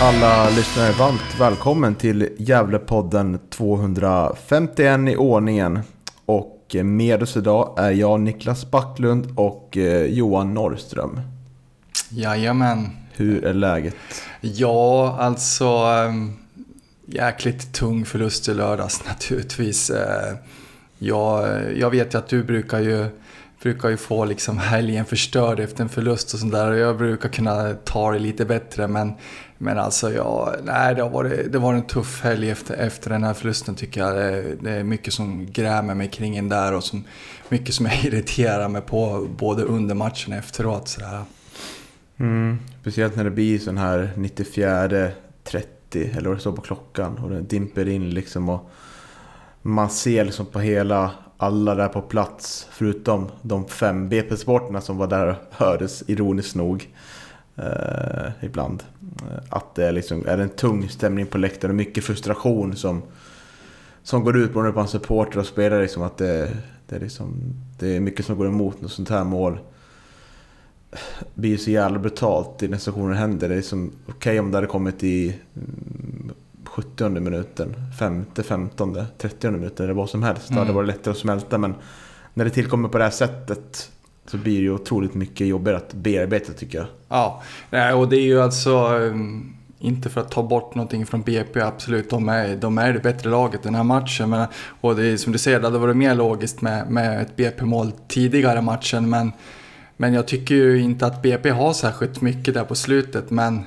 Alla lyssnare varmt välkommen till Gävlepodden 251 i ordningen. Och med oss idag är jag Niklas Backlund och eh, Johan Norrström. Jajamän. Hur är läget? Ja, alltså ähm, jäkligt tung förlust i lördags naturligtvis. Äh, jag, jag vet ju att du brukar ju, brukar ju få liksom helgen förstörd efter en förlust och sånt där. Och jag brukar kunna ta det lite bättre men, men alltså ja, nej, det, har varit, det var en tuff helg efter, efter den här förlusten tycker jag. Det, det är mycket som grämer mig kring en där och som, mycket som jag irriterar mig på både under matchen och efteråt. Sådär. Mm, speciellt när det blir sån här 94 30 eller vad det står på klockan och den dimper in liksom och man ser liksom på hela alla där på plats förutom de fem BP-sporterna som var där och hördes ironiskt nog eh, ibland. Att det är, liksom, är en tung stämning på läktaren och mycket frustration som, som går ut både på en supporter och spelare. Liksom, att det, det, är liksom, det är mycket som går emot något sånt här mål blir så jävla brutalt i när situationen händer. Det är som okej okay om det hade kommit i 70 minuten, 50, 15, 30 minuten eller vad som helst. Mm. Det hade varit lättare att smälta men när det tillkommer på det här sättet så blir det ju otroligt mycket jobbigare att bearbeta tycker jag. Ja, och det är ju alltså ehm, inte för att ta bort någonting från BP, absolut. De är, de är det bättre laget den här matchen. Men, och det är som du säger, det hade varit mer logiskt med, med ett BP-mål tidigare i matchen. Men men jag tycker ju inte att BP har särskilt mycket där på slutet. Men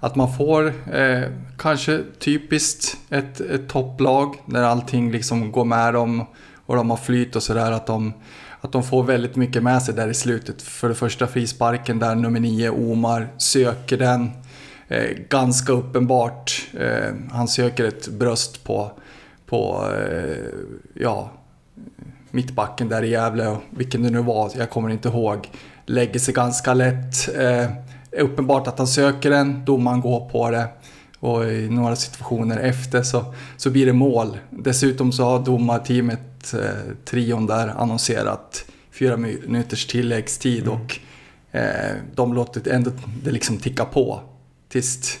att man får eh, kanske typiskt ett, ett topplag när allting liksom går med dem och de har flyt och sådär. Att de, att de får väldigt mycket med sig där i slutet. För det första frisparken där nummer nio, Omar, söker den. Eh, ganska uppenbart. Eh, han söker ett bröst på, på eh, ja, mittbacken där i Gävle, vilken det nu var, jag kommer inte ihåg, lägger sig ganska lätt. Eh, uppenbart att han söker den, domaren går på det och i några situationer efter så, så blir det mål. Dessutom så har domarteamet, eh, trion där, annonserat fyra minuters tilläggstid mm. och eh, de låter ändå det liksom ticka på tills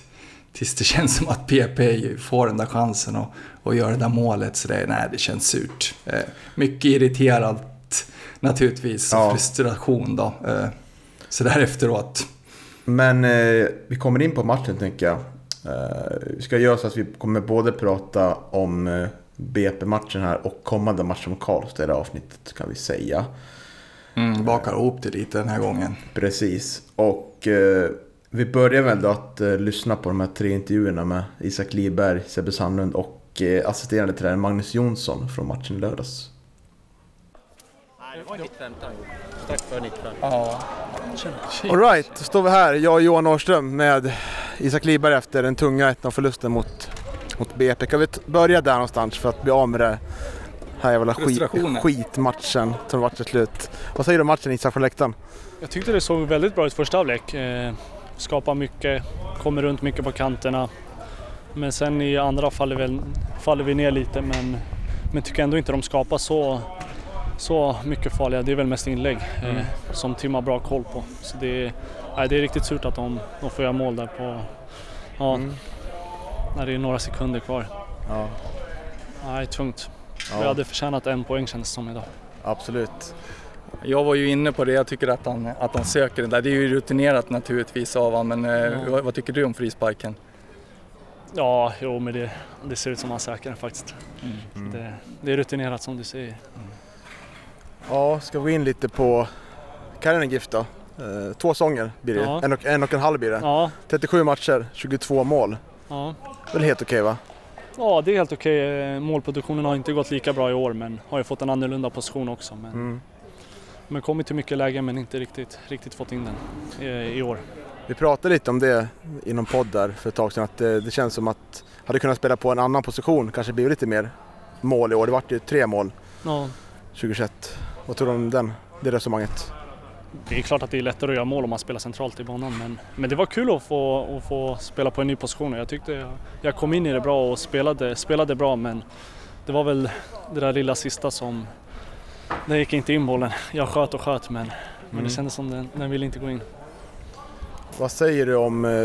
tills det känns som att PP får den där chansen och, och gör det där målet. Så det, nej, det känns surt. Eh, mycket irriterat naturligtvis, ja. frustration då. Eh, så där efteråt. Men eh, vi kommer in på matchen tänker jag. Eh, vi ska göra så att vi kommer både prata om eh, BP-matchen här och kommande matchen mot Karlstad i det avsnittet kan vi säga. Mm, bakar ihop det lite den här gången. Precis. Och eh, vi börjar väl då att eh, lyssna på de här tre intervjuerna med Isak Liberg, Sebbe Sandlund och eh, assisterande tränare Magnus Jonsson från matchen i lördags. Nej, det var 15. Strax före 19. Ja. Alright, då står vi här, jag och Johan Norrström med Isak Liberg efter den tunga 1-0-förlusten mot, mot BP. Kan vi börja där någonstans för att bli av med det här jävla skit, skitmatchen som varit till slut. Vad säger du om matchen Isak från läktaren? Jag tyckte det såg väldigt bra ut första halvlek. Eh, skapar mycket, kommer runt mycket på kanterna. Men sen i andra faller vi, faller vi ner lite men, men tycker ändå inte de skapar så, så mycket farliga. Det är väl mest inlägg mm. eh, som Tim har bra koll på. Så det, är, nej, det är riktigt surt att de, de får göra mål där på, ja, mm. När det är några sekunder kvar. Ja. Nej, tungt. Ja. Vi hade förtjänat en poäng känns det som idag. Absolut. Jag var ju inne på det, jag tycker att han, att han söker den där. Det är ju rutinerat naturligtvis av honom, men mm. vad, vad, tycker du om frisparken? Ja, jo, men det, det ser ut som han söker den faktiskt. Mm. Det, det, är rutinerat som du säger. Mm. Ja, ska vi gå in lite på Karinen GIF då? Eh, två sånger blir det, ja. en, och, en och en halv blir det. Ja. 37 matcher, 22 mål. Ja. Väl helt okej okay, va? Ja, det är helt okej. Eh, Målproduktionen har inte gått lika bra i år men har ju fått en annorlunda position också. Men, Mm. men kommit till mycket lägen men inte riktigt, riktigt fått in den i, i år. Vi pratade lite om det i någon podd där för ett tag sedan att det, det känns som att hade kunnat spela på en annan position kanske blivit lite mer mål i år. Det vart ju tre mål Ja, 2021. Vad tror du om den, det resonemanget? Det är klart att det är lättare att göra mål om man spelar centralt i banan men, men det var kul att få, att få spela på en ny position och jag tyckte jag, jag kom in i det bra och spelade, spelade bra men det var väl det där lilla sista som... Det gick inte in bollen. Jag sköt och sköt men, men det kändes som den, den ville inte gå in. Vad säger du om eh,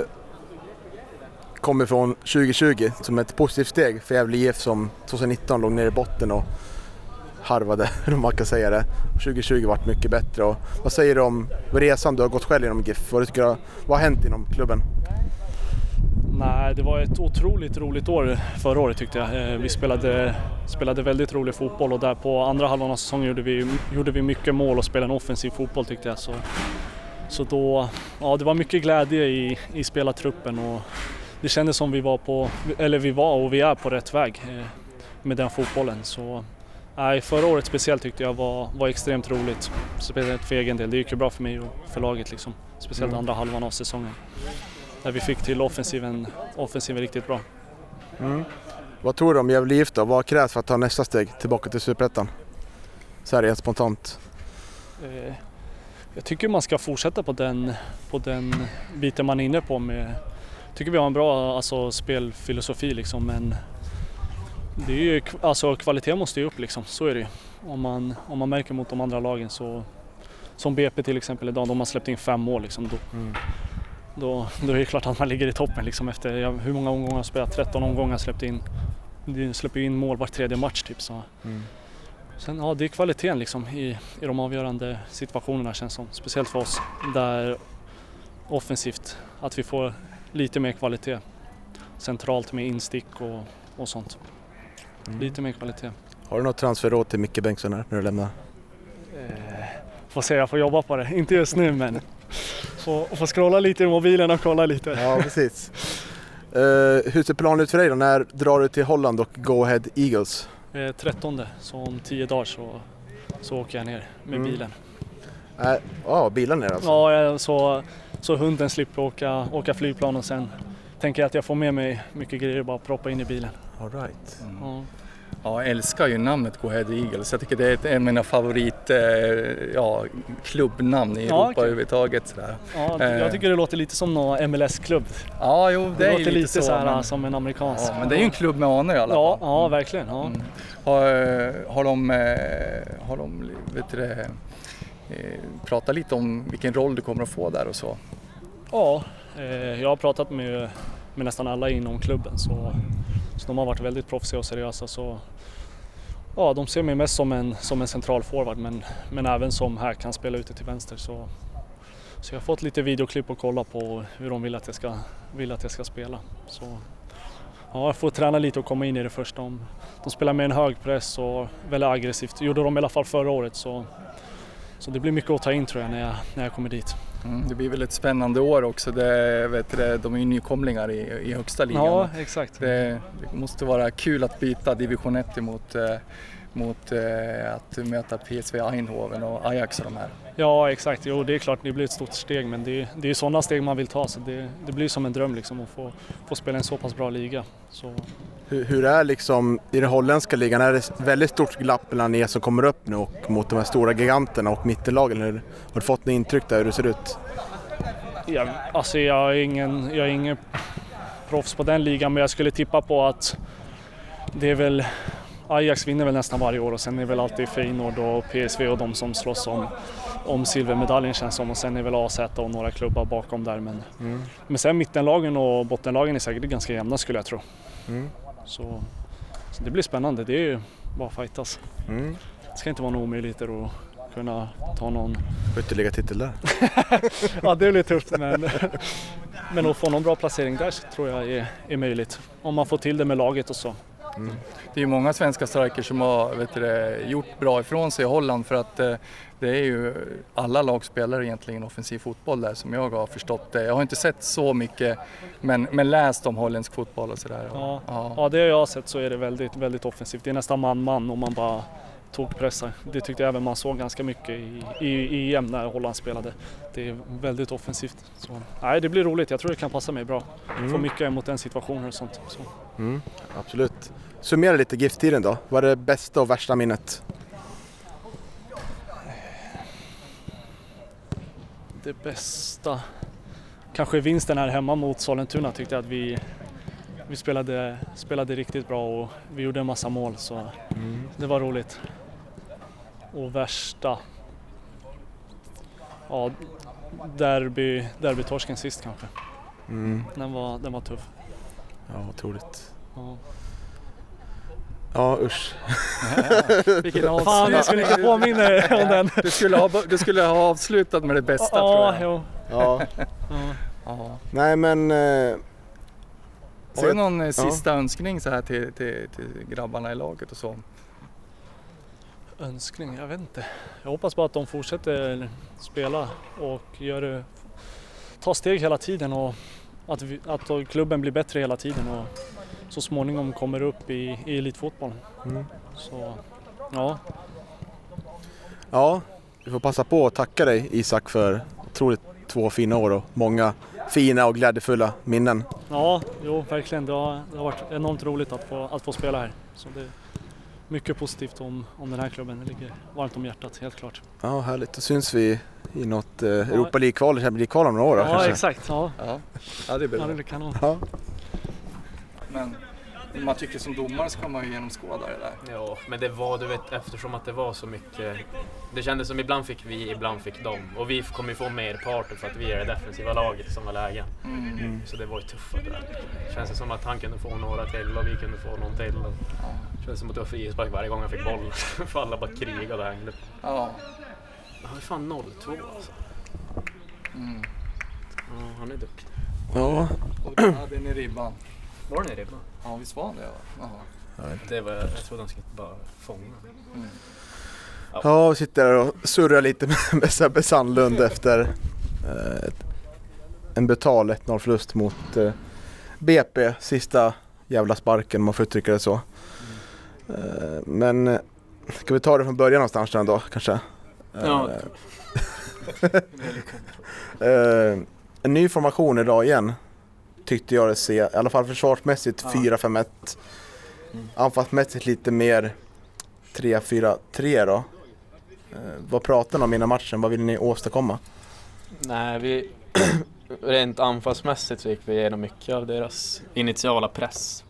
kommer från 2020 som ett positivt steg för Gävle IF som 2019 låg nere i botten och harvade, om man kan säga det. 2020 varit mycket bättre. Och vad säger du om resan du har gått själv inom GIF? Vad, du tycker, har- vad har hänt inom klubben? Nej, det var ett otroligt roligt år förra året tyckte jag. Eh, vi spelade, spelade väldigt rolig fotboll och där på andra halvan av säsongen gjorde vi, gjorde vi mycket mål och spelade en offensiv fotboll tyckte jag. Så, så då, ja det var mycket glädje i, i spelartruppen och det kändes som vi var på, eller vi var och vi är på rätt väg eh, med den fotbollen. Så nej, förra året speciellt tyckte jag var, var extremt roligt. Speciellt för egen del. Det gick ju bra för mig och för laget liksom. Speciellt Mm. andra halvan av säsongen. Där vi fick till offensiven, offensiven riktigt bra. Vad tror du om Gävle IF då? Vad krävs för att ta nästa steg tillbaka till Superettan? Så här rent spontant. Eh, Jag tycker man ska fortsätta på den, på den biten man är inne på med tycker vi har en bra alltså, spelfilosofi liksom men det är ju, alltså kvaliteten måste ju upp liksom, så är det ju. Om man, om man märker mot de andra lagen så som BP till exempel idag, de har släppt in fem mål liksom, då, då, då är det klart att man ligger i toppen liksom efter, ja, hur många omgångar har jag spelat? 13 omgångar släppt in. De släpper ju in mål var tredje match typ så. Sen, ja, det är kvaliteten liksom i, i de avgörande situationerna känns som. Speciellt för oss där offensivt, att vi får lite mer kvalitet. Centralt med instick och, och sånt. Lite mer kvalitet. Har du något transferråd till Micke Bengtsson här när du lämnar? Eh, får se, jag får jobba på det. Inte just nu men får, får scrolla lite i mobilen och kolla lite. Ja, precis. Uh, hur ser planen ut för dig då? När drar du till Holland och Go Ahead Eagles? Eh, 13 så om 10 dagar så, så åker jag ner med Mm. bilen. Ja, uh, bilen är det alltså? Ja, eh, så, så hunden slipper åka, åka flygplan och sen tänker jag att jag får med mig mycket grejer och bara proppa in i bilen. All right. Ja. Ja, jag älskar ju namnet Go Ahead Eagles. Jag tycker det är ett- en av mina favorit eh, ja, klubbnamn i Ja, Europa okej. överhuvudtaget. Sådär. Ja, Eh. jag tycker det låter lite som någon MLS-klubb. Ja, jo, det, Det, är låter lite, lite så, här men, som en amerikansk. ja, men det är ju en klubb med anor i alla Ja, fall. ja verkligen. Ja. Mm. Har, eh, har de, eh, har de vet du, eh, pratat lite om vilken roll du kommer att få där och så? Ja, eh, jag har pratat med, med nästan alla inom klubben så, så de har varit väldigt proffsiga och seriösa. Så, ja, de ser mig mest som en, som en central forward men, men även som här kan spela ute till vänster. Så, så jag har fått lite videoklipp att kolla på hur de vill att jag ska, vill att jag ska spela. Så, ja, jag får träna lite och komma in i det först. De, de spelar med en hög press och väldigt aggressivt. Det gjorde de i alla fall förra året. Så, så det blir mycket att ta in tror jag när jag, när jag kommer dit. Mm, det blir väl ett spännande år också. Det, vet du, de är ju nykomlingar i, i högsta ligan. Ja, exakt. Det, det måste vara kul att byta division 1 mot, eh, mot eh, att möta PSV Eindhoven och Ajax och de här. Ja exakt, jo det är klart det blir ett stort steg men det, det är sådana steg man vill ta så det, det blir som en dröm liksom att få, få spela i en så pass bra liga. Så, Hur, hur är liksom i den holländska ligan? Är det väldigt stort glapp mellan er som kommer upp nu och mot de här stora giganterna och mittenlagen? Har du fått något intryck där hur det ser ut? ja, alltså jag är, ingen, jag är ingen proffs på den ligan men jag skulle tippa på att det är väl Ajax vinner väl nästan varje år och sen är väl alltid Feyenoord och PSV och de som slåss om, om silvermedaljen känns som och sen är väl AZ och några klubbar bakom där men, men sen mittenlagen och bottenlagen är säkert ganska jämna skulle jag tro. Mm. Så, så det blir spännande. Det är ju bara fightas. Mm. Det ska inte vara några omöjligheter att kunna ta någon... Ytterligare titel där. Ja, det blir tufft men, men att få någon bra placering där tror jag är, är möjligt. Om man får till det med laget och så. Mm. Det är ju många svenska strikers som har vet du, gjort bra ifrån sig i Holland för att eh, det är ju alla lag spelar egentligen offensiv fotboll där som jag har förstått det. Jag har inte sett så mycket men, men läst om holländsk fotboll och sådär. Ja. Ja. Ja, det jag har sett så är det väldigt, väldigt offensivt. Det är nästan man-man och man bara tokpressar. Det tyckte jag även man såg ganska mycket i, i, i EM när Holland spelade. Det är väldigt offensivt. Så, nej, det blir roligt. Jag tror det kan passa mig bra. Få mycket mot den situationen och sånt. Så. Mm, absolut. Summera lite GIF-tiden då. Vad är det bästa och värsta minnet? Det bästa, kanske vinsten här hemma mot Sollentuna tyckte jag att vi, vi spelade, spelade riktigt bra och vi gjorde en massa mål så det var roligt. Och värsta, ja derby, derbytorsken sist kanske. Mm. Den var, den var tuff. Ja, otroligt. Ja. Ja, usch. Vilken avslut. Fan, jag skulle inte påminna er om den. Du skulle, ha, du skulle ha avslutat med det bästa Ja, tror jag. jo. Ja. Ja. Ja. Nej men... Eh, Har du någon eh, sista önskning så här till, till, till grabbarna i laget och så? Önskning? Jag vet inte. Jag hoppas bara att de fortsätter spela och gör det, tar steg hela tiden och att, vi, att klubben blir bättre hela tiden och så småningom kommer upp i, i elitfotbollen. Mm. Så ja, ja, vi får passa på att tacka dig Isak för otroligt två fina år och många fina och glädjefulla minnen. ja jo, verkligen. Det har, det har varit enormt roligt att få, att få spela här. Så det är mycket positivt om, om den här klubben. Det ligger varmt om hjärtat, helt klart. Ja, härligt. Då syns vi i något eh, Europa League-kval, Champions League-kval om några år då, Ja, kanske. exakt. Ja, Ja, ja det ja bra. det blir kanon. Ja. Men man tycker som domare ska man ju genomskåda det där. Ja, men det var, du vet, eftersom att det var så mycket. Det kändes som ibland fick vi, ibland fick de. Och vi kommer ju få merparten för att vi är det defensiva laget i sådana lägen. Mm. Så det var ju tuffa dueller. Det känns som att han kunde få några till och vi kunde få någon till. Och det känns som att det var frispark varje gång han fick boll. för alla bara krigade och hängde. Ja. Han är fan 0-2 alltså. Mm. Ja, han är duktig. Ja, Och då hade ni ribban. Var den i ribban? Ja, visst var det? Ja. Jaha. Det var, jag trodde han skulle bara fånga. Mm. ja vi sitter där och surrar lite med, Sebbe Sandlund efter eh, ett- en betal 1-0 förlust mot eh, BP. Sista jävla sparken om man får uttrycka det så. Eh, men eh, ska vi ta det från början någonstans då ändå kanske? Ja. Eh, en ny formation idag igen tyckte jag det se, i alla fall försvarsmässigt Ja. 4-5-1. Mm. Anfallsmässigt lite mer 3-4-3 då. Eh, vad pratar ni om innan matchen? Vad vill ni åstadkomma? Nej, vi... Rent anfallsmässigt så gick vi igenom mycket av deras initiala press.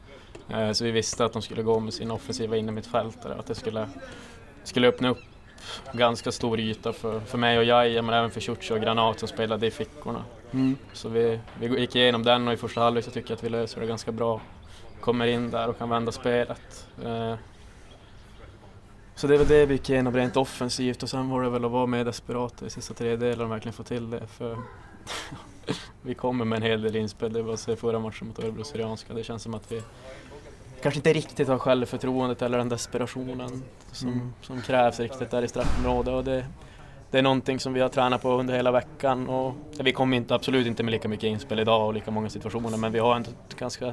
Eh, Så vi visste att de skulle gå med sin offensiva innermittfältare, att det skulle, skulle öppna upp ganska stor yta för, för mig och Jaja, men även för Ciucci och Granat som spelade i fickorna. Så vi, vi gick igenom den och i första halvlek så tycker jag att vi löser det ganska bra. Kommer in där och kan vända spelet. Eh, Så det är väl det vi gick igenom rent offensivt och sen var det väl att vara mer desperata i sista tredjedelen och verkligen få till det. För vi kommer med en hel del inspel, det var att se förra matchen mot Örebro Syrianska. Det känns som att vi kanske inte riktigt har självförtroendet eller den desperationen som, Mm. som krävs riktigt där i straffområdet. Och det, det är någonting som vi har tränat på under hela veckan och vi kommer inte, absolut inte med lika mycket inspel idag och lika många situationer men vi har ändå ett ganska,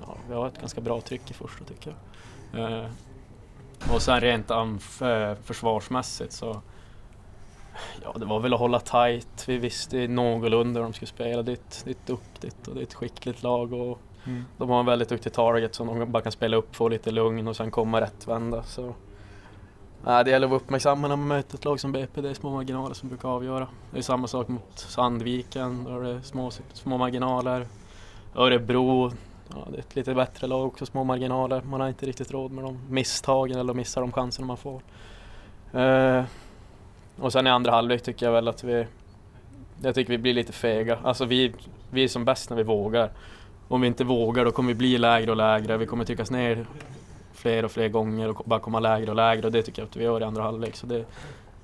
ja, vi har ett ganska bra tryck i första tycker jag. Eh, och sen rent försvarsmässigt så Ja, det var väl att hålla tight. Vi visste någorlunda hur de skulle spela. Det är ett, det är ett duktigt och det är ett skickligt lag och de har en väldigt duktig target som de bara kan spela upp, få lite lugn och sen komma rättvända. Så, nej, det gäller att vara uppmärksam när man möter ett lag som BP. Det är små marginaler som brukar avgöra. Det är samma sak mot Sandviken, då är det små, små marginaler. Örebro, ja, det är ett lite bättre lag också, små marginaler. Man har inte riktigt råd med de misstagen eller missar de chanserna man får. Eh, och sen i andra halvlek tycker jag väl att vi jag tycker vi blir lite fega. Alltså vi, vi är som bäst när vi vågar. Om vi inte vågar då kommer vi bli lägre och lägre. Vi kommer tryckas ner fler och fler gånger och bara komma lägre och lägre och det tycker jag att vi gör i andra halvlek. Så det,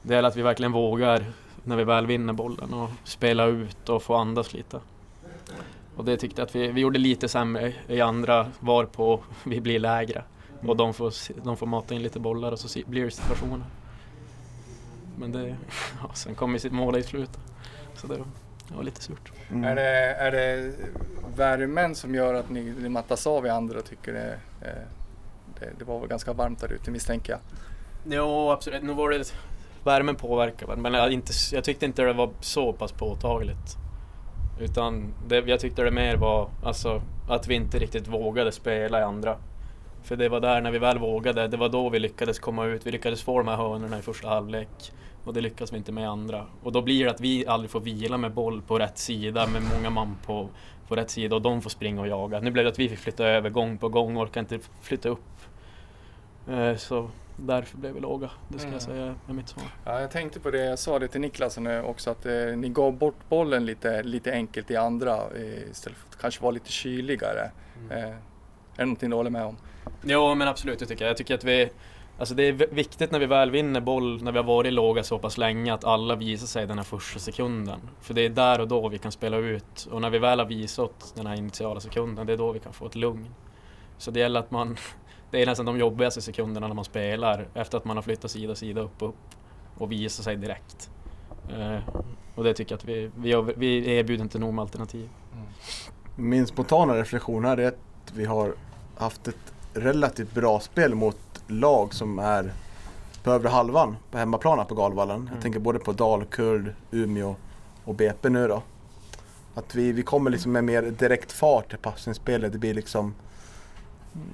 det är att vi verkligen vågar när vi väl vinner bollen och spela ut och få andas lite. Och det tyckte jag att vi, vi gjorde lite sämre i andra var på vi blir lägre. Mm. Och de får, de får mata in lite bollar och så blir det situationer. Men det, ja, sen kom ju sitt mål i slutet. Så det var, det var lite surt. Mm. Är, det, är det värmen som gör att ni, ni mattas av i andra och tycker det, eh, det, det var väl ganska varmt där ute misstänker jag? Jo absolut, nu var det värmen påverkar väl, men jag, inte, jag tyckte inte det var så pass påtagligt. Utan det, jag tyckte det mer var alltså, att vi inte riktigt vågade spela i andra. För det var där när vi väl vågade, det var då vi lyckades komma ut. Vi lyckades få de här hörnorna i första halvlek. Och det lyckas vi inte med i andra. Och då blir det att vi aldrig får vila med boll på rätt sida med många man på, på rätt sida och de får springa och jaga. Nu blev det att vi fick flytta över gång på gång och orkade inte flytta upp. Eh, Så därför blev vi låga, det ska Mm. jag säga är mitt svar. Ja, jag tänkte på det, jag sa det till Niklas nu också att eh, ni gav bort bollen lite, lite enkelt i andra eh, istället för att kanske vara lite kyligare. Eh, är det någonting du håller med om? Jo men absolut, det tycker jag. Jag tycker att vi Alltså det är viktigt när vi väl vinner boll, när vi har varit låga så pass länge, att alla visar sig den här första sekunden. För det är där och då vi kan spela ut. Och när vi väl har visat den här initiala sekunden, det är då vi kan få ett lugn. Så det gäller att man... Det är nästan de jobbigaste sekunderna när man spelar, efter att man har flyttat sida, sida, upp, upp. Och visar sig direkt. Eh, och det tycker jag att vi, vi, har- vi erbjuder inte nog med alternativ. Min spontana reflektion här är att vi har haft ett relativt bra spel mot lag som är på övre halvan på hemmaplan på Galvallen. Jag Mm. tänker både på Dalkurd, Umeå och BP nu då. Att vi, vi kommer liksom med mer direkt fart i passningsspelet. Det blir liksom... mm,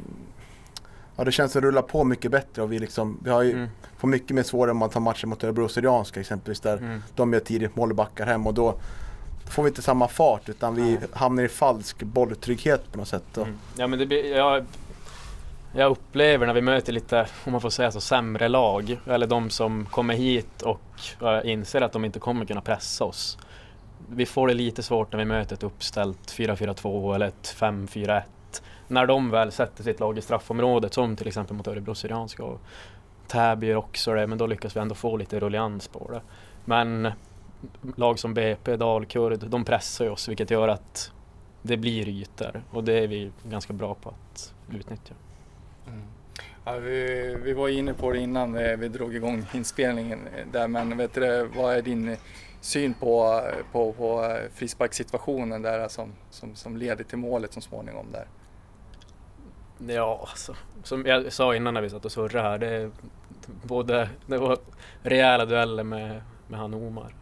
Ja det känns att rulla på mycket bättre och vi liksom, vi har ju, Mm. får mycket mer svårare om man tar matchen mot Örebro Syrianska exempelvis där Mm. de gör tidigt mål och backar hem och då får vi inte samma fart utan vi hamnar i falsk bolltrygghet på något sätt. Mm. Ja men det blir, jag, jag upplever när vi möter lite, om man får säga så, sämre lag. Eller de som kommer hit och äh, inser att de inte kommer kunna pressa oss. Vi får det lite svårt när vi möter ett uppställt 4-4-2 eller ett 5-4-1. När de väl sätter sitt lag i straffområdet, som till exempel mot Örebro Syrianska. Och Täby gör också det, men då lyckas vi ändå få lite rullians på det. Men lag som BP, Dalkurd, de pressar ju oss vilket gör att det blir ytor och det är vi ganska bra på att utnyttja. Ja, vi, vi var inne på det innan eh, vi drog igång inspelningen eh, där men vet du, vad är din eh, syn på, på, på frisparkssituationen där som, som, som leder till målet så småningom där? Ja, alltså, som jag sa innan när vi satt och surrade här, det, både, det var rejäla dueller med, med han Omar.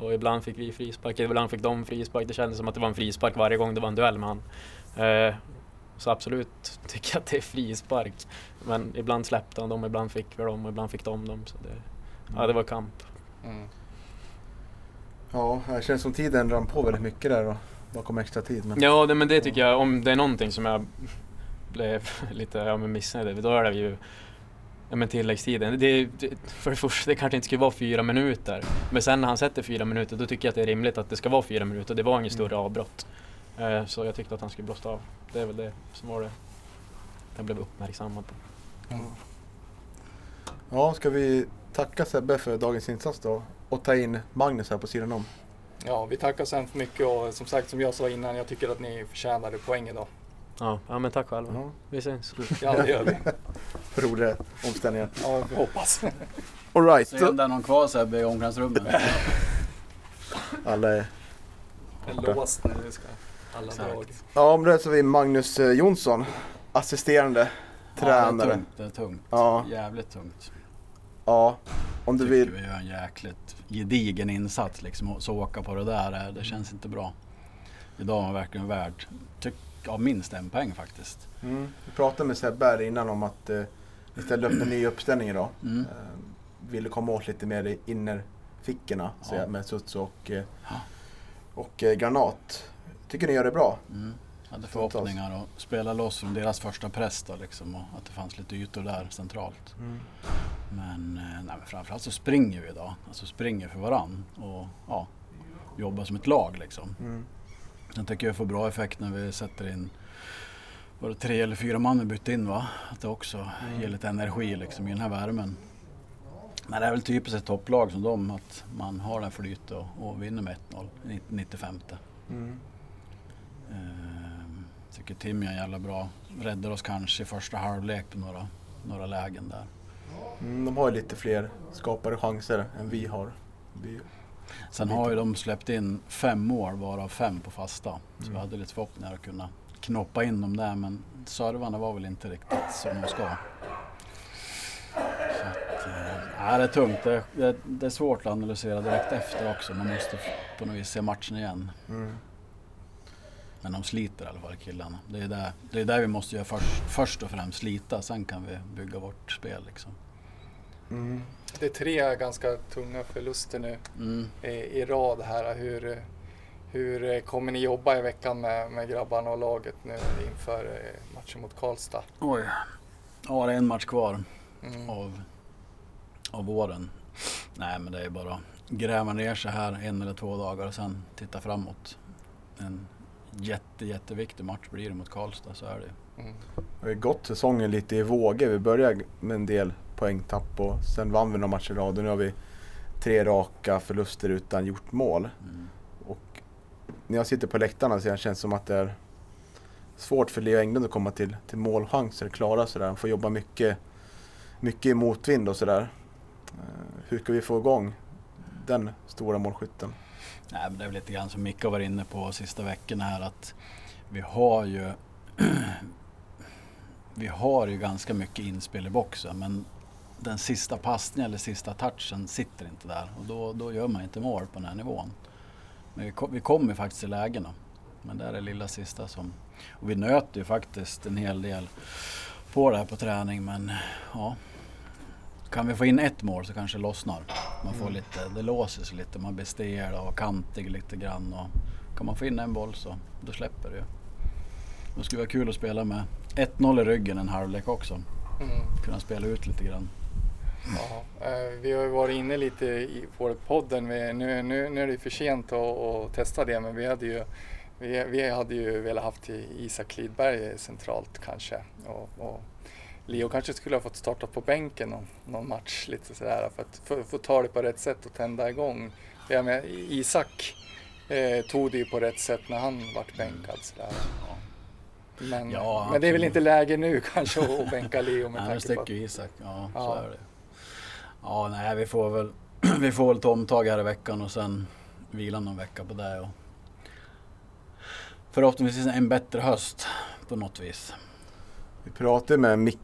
Och ibland fick vi frispark, ibland fick de frispark. Det kändes som att det var en frispark varje gång det var en duell med han. Så absolut tycker jag att det är frispark. Men ibland släppte han dem, ibland fick vi dem och ibland fick de dem. Så det, ja, det var kamp. Mm. Ja, det känns som tiden rann på väldigt mycket där och bakom extra tid. Men... Ja, det, men det tycker jag, om det är någonting som jag blev lite ja, missnöjd över, då är det ju ja, men tilläggstiden. Det, det, för det första, det kanske inte skulle vara fyra minuter. Men sen när han sätter fyra minuter, då tycker jag att det är rimligt att det ska vara fyra minuter. Det var inget större avbrott. Eh, så jag tyckte att han skulle blåst av. Det är väl det som var det jag blev uppmärksammad på. Ja, ska vi tacka Sebbe för dagens insats då och ta in Magnus här på sidan om. Ja, vi tackar så hemskt mycket och som sagt som jag sa innan, jag tycker att ni förtjänade poäng idag. Ja, ja men tack själva. Ja, Vi syns. Ja, det gör vi. för roliga omställningar. Ja, vi hoppas. Alright, Se om det är någon kvar Sebbe i omklädningsrummet. alla är... En låst nu, ska alla Exakt. drag. Ja, men då så vi Magnus eh, Jonsson, assisterande Ja, det är tränare. tungt. Det är tungt. Ja. Jävligt tungt. Ja, om du Tycker vill. vi gör en jäkligt gedigen insats liksom. Så åka på det där, eh, det känns inte bra. Idag är man verkligen värd, tyck, ja, minst en poäng faktiskt. Mm. Vi pratade med Sebbe här innan om att eh, vi ställde upp en ny uppställning idag. Mm. Eh, ville komma åt lite mer i innerfickorna så Ja. jag, med Suts och, eh, och eh, Granat. Tycker ni gör det bra? Mm. Hade förhoppningar att spela loss från deras första press då, liksom, och att det fanns lite ytor där centralt. Men, eh, nej, men framförallt så springer vi idag. Alltså springer för varann och ja, jobbar som ett lag liksom. Mm. Jag tycker jag får bra effekt när vi sätter in var det tre eller fyra man vi bytte in va? Att det också ger lite energi liksom i den här värmen. Men det är väl typiskt ett topplag som dem att man har den flyt och, och vinner med 1-0 i 95. Mm. Eh, tycker Tim är jävla bra. Räddar oss kanske i första halvlek på några, några lägen där. Mm, de har ju lite fler skapade chanser än vi har. Vi, Sen har ju de släppt in fem mål varav fem på fasta. Så Mm. vi hade lite förhoppningar att kunna knoppa in dem där men servarna var väl inte riktigt som de ska. Så att, eh, det är tungt. Det, det, det är svårt att analysera direkt efter också. Man måste på något vis se matchen igen. mm. Men de sliter i alla fall killarna. Det är det, det, är det vi måste göra först, först och främst. Slita, sen kan vi bygga vårt spel liksom. Mm. Det är tre ganska tunga förluster nu Mm. i, i rad här. Hur, hur kommer ni jobba i veckan med, med grabbarna och laget nu inför eh, matchen mot Karlstad? Oj. Ja, det är en match kvar. Mm. av, av våren. Nej men det är bara gräva ner sig här en eller två dagar och sen titta framåt. En jätte, jätteviktig match blir det mot Karlstad, så är det Mm. Vi har gått säsongen lite i vågor. Vi började med en del poängtapp och sen vann vi några matcher i rad och nu har vi tre raka förluster utan gjort mål. mm. Och när jag sitter på läktarna så känns det som att det är svårt för Leo Englund att komma till, till målchanser, klara sådär. Han får jobba mycket, mycket i motvind och sådär. Eh, Hur ska vi få igång den stora målskytten? Nej men det är väl lite grann som Micke har varit inne på sista veckorna här att vi har ju vi har ju ganska mycket inspel i boxen men den sista passningen eller sista touchen sitter inte där och då, då gör man inte mål på den här nivån. Men vi, kom, vi kommer faktiskt i lägena. Men det är det lilla sista som... Och vi nöter ju faktiskt en hel del på det här på träning men ja. Kan vi få in ett mål så kanske det lossnar. Man får lite, det låser sig lite, man blir stel och kantig lite grann. Och kan man få in en boll så då släpper det ju. Det skulle vara kul att spela med 1-0 i ryggen en halvlek också. Mm. Kunna spela ut lite grann. Ja, eh, vi har ju varit inne lite i på podden. Vi, nu, nu, nu är det för sent att, att testa det men vi hade ju vi, vi hade ju velat haft Isak Klidberg centralt kanske. Och, och Leo kanske skulle ha fått starta på bänken någon, någon match lite sådär för att få, få ta det på rätt sätt och tända igång. Jag menar, Isak eh, tog det ju på rätt sätt när han vart bänkad sådär. Men, Ja, men det är väl inte läge nu kanske att bänka Leo med tanke på sticker att... ju Isak. Ja, så Ja. är det. Ja, nej, vi får väl, vi får väl ta omtag här i veckan och sen vila någon vecka på det. Och förhoppningsvis en bättre höst på något vis. Vi pratade med Micke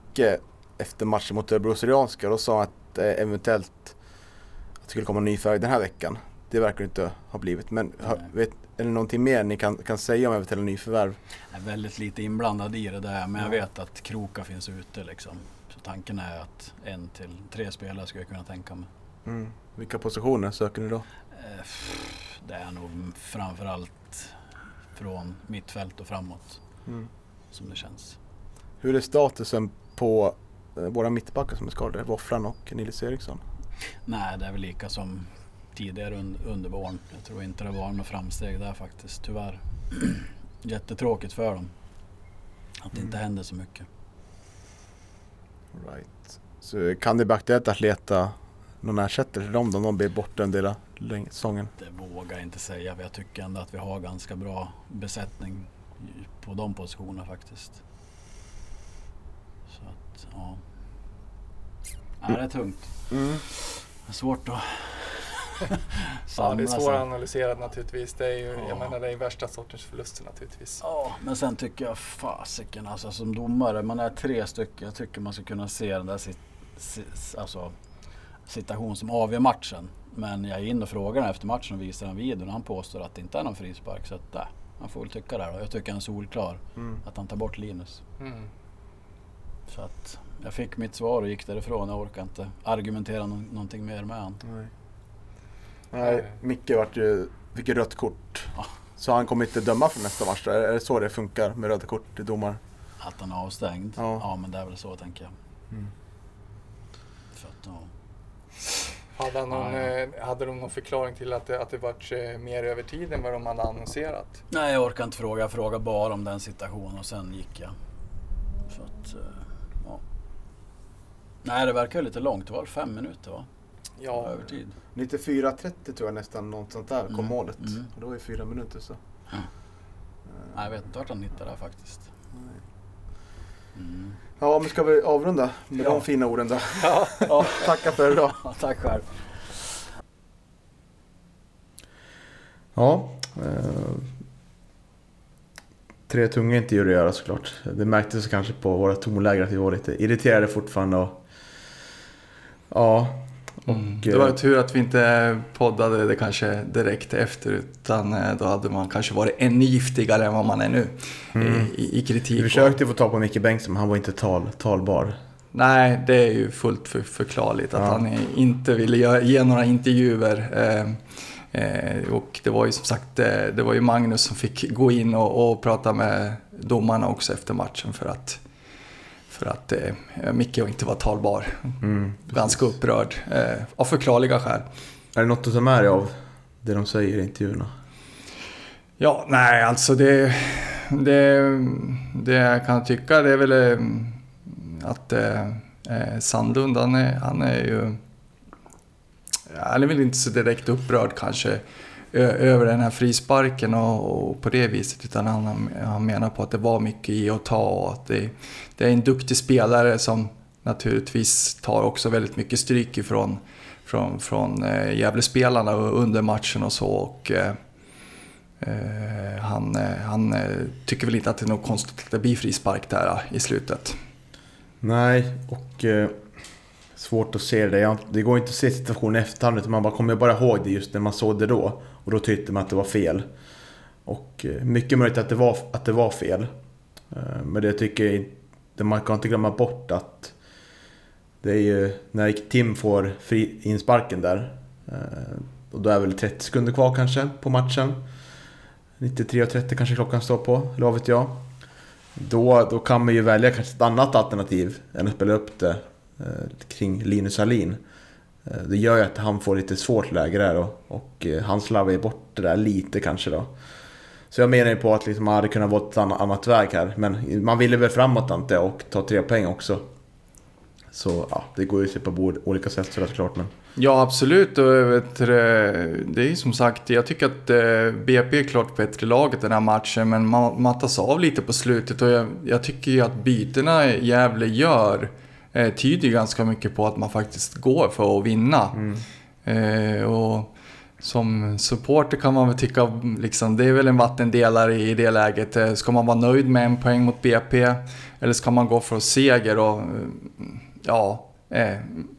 efter matchen mot Örebro Syrianska och då sa han att eh, eventuellt att det skulle komma en ny färg den här veckan. Det verkar inte ha blivit. Men har, vet, är det någonting mer ni kan, kan säga om eventuella nyförvärv? Jag är väldigt lite inblandad i det där men jag vet att Kroka finns ute liksom. Så tanken är att en till tre spelare skulle jag kunna tänka mig. Mm. Vilka positioner söker ni då? Eh, Det är nog framförallt från mittfält och framåt Mm. som det känns. Hur är statusen på eh, våra mittbackar som är skadade? Woffran och Nils Eriksson? Nej, det är väl lika som tidigare un- under våren. Jag tror inte det var några framsteg där faktiskt, tyvärr. Jättetråkigt för dem. Att det inte Mm. händer så mycket. Right. Så kan det bli aktuellt att leta någon ersättare till dem då de blir borta en del av säsongen? Det vågar jag inte säga. Jag tycker ändå att vi har ganska bra besättning på de positionerna faktiskt. Så att, ja. Nej, det är tungt. Mm. Det är svårt att Ja, det är svåranalyserat naturligtvis. Det är ju, Ja. jag menar, det är värsta sortens förluster naturligtvis. Ja, men sen tycker jag fasiken alltså som domare, man är tre stycken. Jag tycker man ska kunna se den där sit, sit, alltså, situation som avgör matchen. Men jag är inne och frågar efter matchen och visar en video och han påstår att det inte är någon frispark. Så att, äh, han får väl tycka det då. Jag tycker han är solklar Mm. att han tar bort Linus. Mm. Så att jag fick mitt svar och gick därifrån. Jag orkar inte argumentera nå- någonting mer med honom. Nej. Nej, Micke vart ju, fick ju rött kort. Ja. Så han kommer inte döma för nästa match? Är det så det funkar med röda kort till domar? Att han är avstängd? Ja. Ja, men det är väl så tänker jag. Mm. För att, ja. Hade, han någon, Ja, ja. eh, hade de någon förklaring till att det, att det vart eh, mer över tid än vad de hade annonserat? Nej, jag orkar inte fråga. Jag frågade bara om den situationen och sen gick jag. Så att, eh. Nej, det verkar ju lite långt. Det var fem minuter va? Ja, Över tid. 94-30 tror jag nästan, något sånt där kom Mm. målet. Mm. Och det var ju fyra minuter så. Ja. Nej, jag vet inte vart han hittade det faktiskt. Mm. Ja, men ska vi avrunda med Ja. de fina orden då? Ja, ja. Tacka för idag. ja, tack själv. Ja. Eh, tre tunga intervjuer att göra såklart. Det märktes kanske på våra tonläger att vi var lite irriterade fortfarande. Och, ja. Mm. Det var eh, tur att vi inte poddade det kanske direkt efter utan eh, då hade man kanske varit ännu giftigare än vad man är nu Mm. i, i, kritik. Vi försökte få tag på Micke Bengtsson men han var inte tal, talbar. Nej, det är ju fullt för, förklarligt att Ja. han inte ville ge, ge några intervjuer. Eh, eh, och det var ju som sagt eh, det var ju Magnus som fick gå in och, och prata med domarna också efter matchen för att, för att eh, Micke inte var talbar. Mm. Ganska upprörd eh, av förklarliga skäl. Är det något du tar med dig av det de säger i intervjuerna? Ja, nej alltså det, det, det jag kan tycka det är väl eh, att eh, eh, Sandlund han är, han är ju... Han är väl inte så direkt upprörd kanske över den här frisparken och, och på det viset utan han, han menar på att det var mycket i och ta och att det, det är en duktig spelare som naturligtvis tar också väldigt mycket stryk ifrån från, från eh, Gävlespelarna under matchen och så. Och, eh, eh han eh, han eh, tycker väl inte att det är något konstigt att det blir frispark där i slutet. Nej, och eh, svårt att se det. Jag, det går inte att se situationen i efterhand utan man bara kommer bara ihåg det just när man såg det då. Och då tyckte man att det var fel. Och eh, mycket möjligt att det var, att det var fel. Eh, men det tycker jag inte, man kan inte glömma bort att det är ju när Tim får fri, insparken där. Eh, och då är väl 30 sekunder kvar kanske på matchen. 93.30 kanske klockan står på, eller vad vet jag. Då, då kan man ju välja kanske ett annat alternativ än att spela upp det Eh, kring Linus Alin. Eh, det gör ju att han får lite svårt läge där och, och han slarvar ju bort det där lite kanske då. Så jag menar ju på att liksom man hade kunnat vara ett annat, väg här. Men man ville väl framåt antar och ta tre poäng också. Så ja, det går ju att se på olika sätt såklart men... Ja, absolut. Och vet, du, det är ju som sagt, jag tycker att BP är klart bättre laget den här matchen, men man mattas av lite på slutet. Och jag, jag tycker ju att bytena Gävle gör eh, tyder ganska mycket på att man faktiskt går för att vinna. Eh, och som supporter kan man väl tycka, liksom, det är väl en vattendelare i det läget. Eh, Ska man vara nöjd med en poäng mot BP? Eller ska man gå för seger? Och, eh, ja, eh,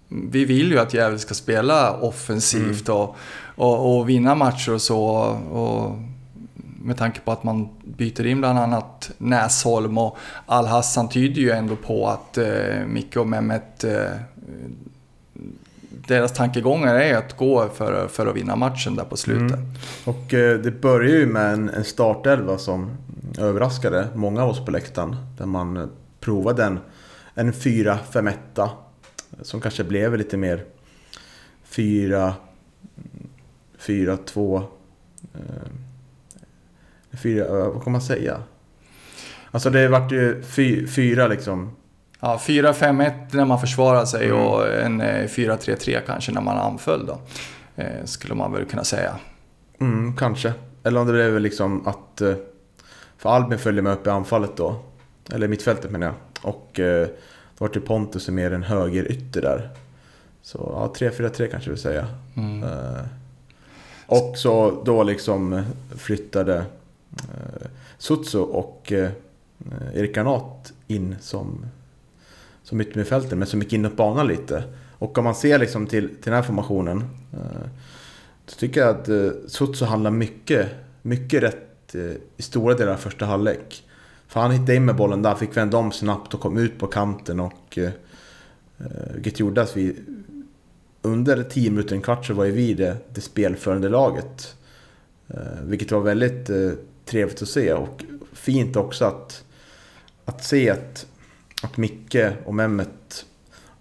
vi vill ju att Gävle ska spela offensivt och, och, och vinna matcher och så. Och med tanke på att man byter in bland annat Näsholm och Al-Hassan tyder ju ändå på att eh, Micke och Mehmet eh, deras tankegångar är att gå för, för att vinna matchen där på slutet. Mm. Och eh, det börjar ju med en, en startelva som överraskade många av oss på läktaren. Där man provade en, en 4-5-1 som kanske blev lite mer 4 4-2 eh, 4, eh, vad kan man säga? Alltså det vart ju fy, fyra liksom Ja, 4-5-1 när man försvarar sig Mm. och en eh, 4-3-3 kanske när man anföll då. Eh, skulle man väl kunna säga. Mm, kanske. Eller om det blev liksom att... eh, För Albin följde med upp i anfallet då. Eller mittfältet menar jag. Och eh, då var det Pontus som mer en högerytter där. Så ja, 3-4-3 kanske vi säga. Mm. Eh, och så då liksom eh, flyttade Eh, Sutso och eh, Erik Granat in som, som yttermittfältare men som gick inåt banan lite. Och om man ser liksom till, till den här formationen eh, så tycker jag att eh, handlar mycket, mycket rätt i stora delar av första halvlek. För han hittade in med bollen där, fick vända om snabbt och kom ut på kanten och eh, vilket gjorde att vi under 10 minuter, en kvart så var ju vi det, det spelförande laget. Eh, vilket var väldigt eh, trevligt att se och fint också att, att se att, att Micke och Mehmet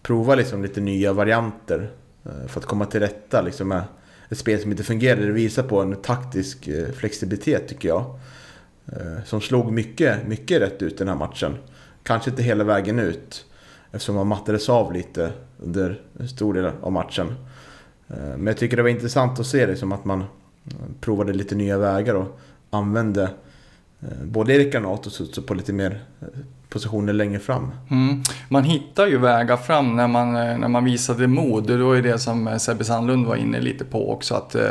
provar liksom lite nya varianter eh, för att komma till rätta liksom med ett spel som inte fungerade. Det visar på en taktisk eh, flexibilitet tycker jag. Eh, som slog mycket, mycket rätt ut den här matchen. Kanske inte hela vägen ut eftersom man mattades av lite under en stor del av matchen. Men jag tycker det var intressant att se liksom att man provade lite nya vägar och använde eh, både Erik Granath och Sutsu på lite mer eh, positioner längre fram. Mm. Man hittar ju vägar fram när man, eh, när man visade mod. Det var ju det som Sebbe Sandlund var inne lite på också. Att, eh,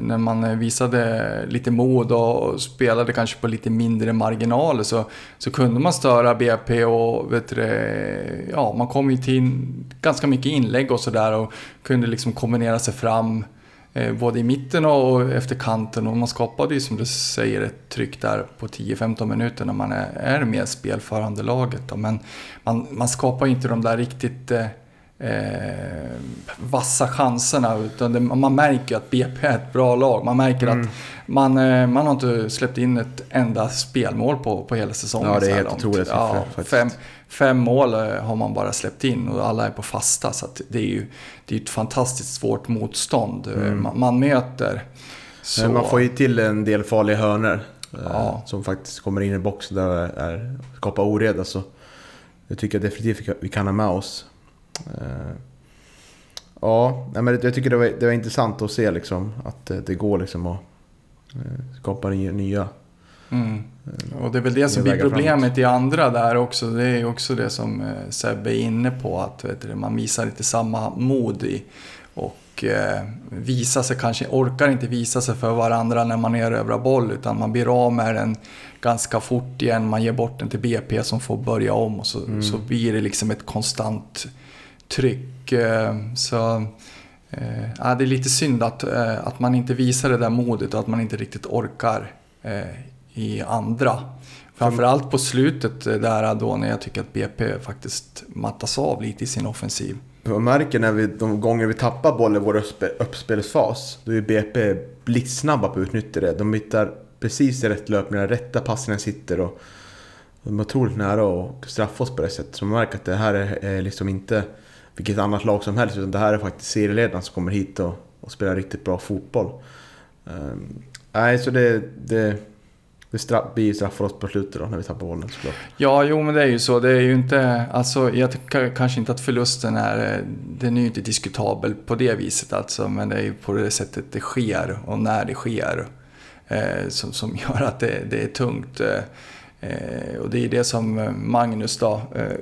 när man visade lite mod och spelade kanske på lite mindre marginaler så, så kunde man störa BP och vet du, ja, man kom ju till ganska mycket inlägg och sådär och kunde liksom kombinera sig fram eh, Eh, både i mitten och efter kanten och man skapade ju som du säger ett tryck där på 10-15 minuter när man är, är med spelförande laget. Då. Men man, man skapar inte de där riktigt eh, eh, eh, vassa chanserna utan det, man märker att BP är ett bra lag. Man märker mm. att man, eh, man har inte släppt in ett enda spelmål på, på hela säsongen. Ja, det är helt otroligt ja, fem, fem mål eh, har man bara släppt in och alla är på fasta. Så det är ju det är ett fantastiskt svårt motstånd eh, mm. man, man, möter. Så... Men man får ju till en del farliga hörner ja. som faktiskt kommer in i boxen där är, skapar oreda. Så jag tycker definitivt vi kan ha med oss. Ja, men jag tycker det var, det var intressant att se liksom, att det går liksom att skapa nya Mm. Och det är väl det som blir problemet framåt. i andra där också. Det är också det som eh, Sebbe är inne på. Att du, man visar inte samma mod i. Och eh, visar sig kanske, orkar inte visa sig för varandra när man erövrar boll. Utan man blir av med den ganska fort igen. Man ger bort den till BP som får börja om. Och så, mm. så blir det liksom ett konstant tryck. Eh, så... Eh, ja, det är lite synd att, eh, att man inte visar det där modet och att man inte riktigt orkar i andra. Framförallt på slutet där då när jag tycker att BP faktiskt mattas av lite i sin offensiv. Man märker när vi, de gånger vi tappar bollen i vår uppspelsfas, då är BP blixtsnabba på att utnyttja det. De hittar precis rätt löpningar, rätta passningar sitter och de är otroligt nära att straffa oss på det sättet. Så man märker att det här är liksom inte vilket annat lag som helst, utan det här är faktiskt serieledarna som kommer hit och, och spelar riktigt bra fotboll. Um, nej, så det, det, det straff, blir oss på slutet då när vi tappar bollen såklart. Ja, jo men det är ju så. Det är ju inte, alltså jag tycker kanske inte att förlusten är, den är ju inte diskutabel på det viset alltså. Men det är ju på det sättet det sker och när det sker. Eh, som, som gör att det, det är tungt. Eh, eh och det är det som eh, Magnus då, eh,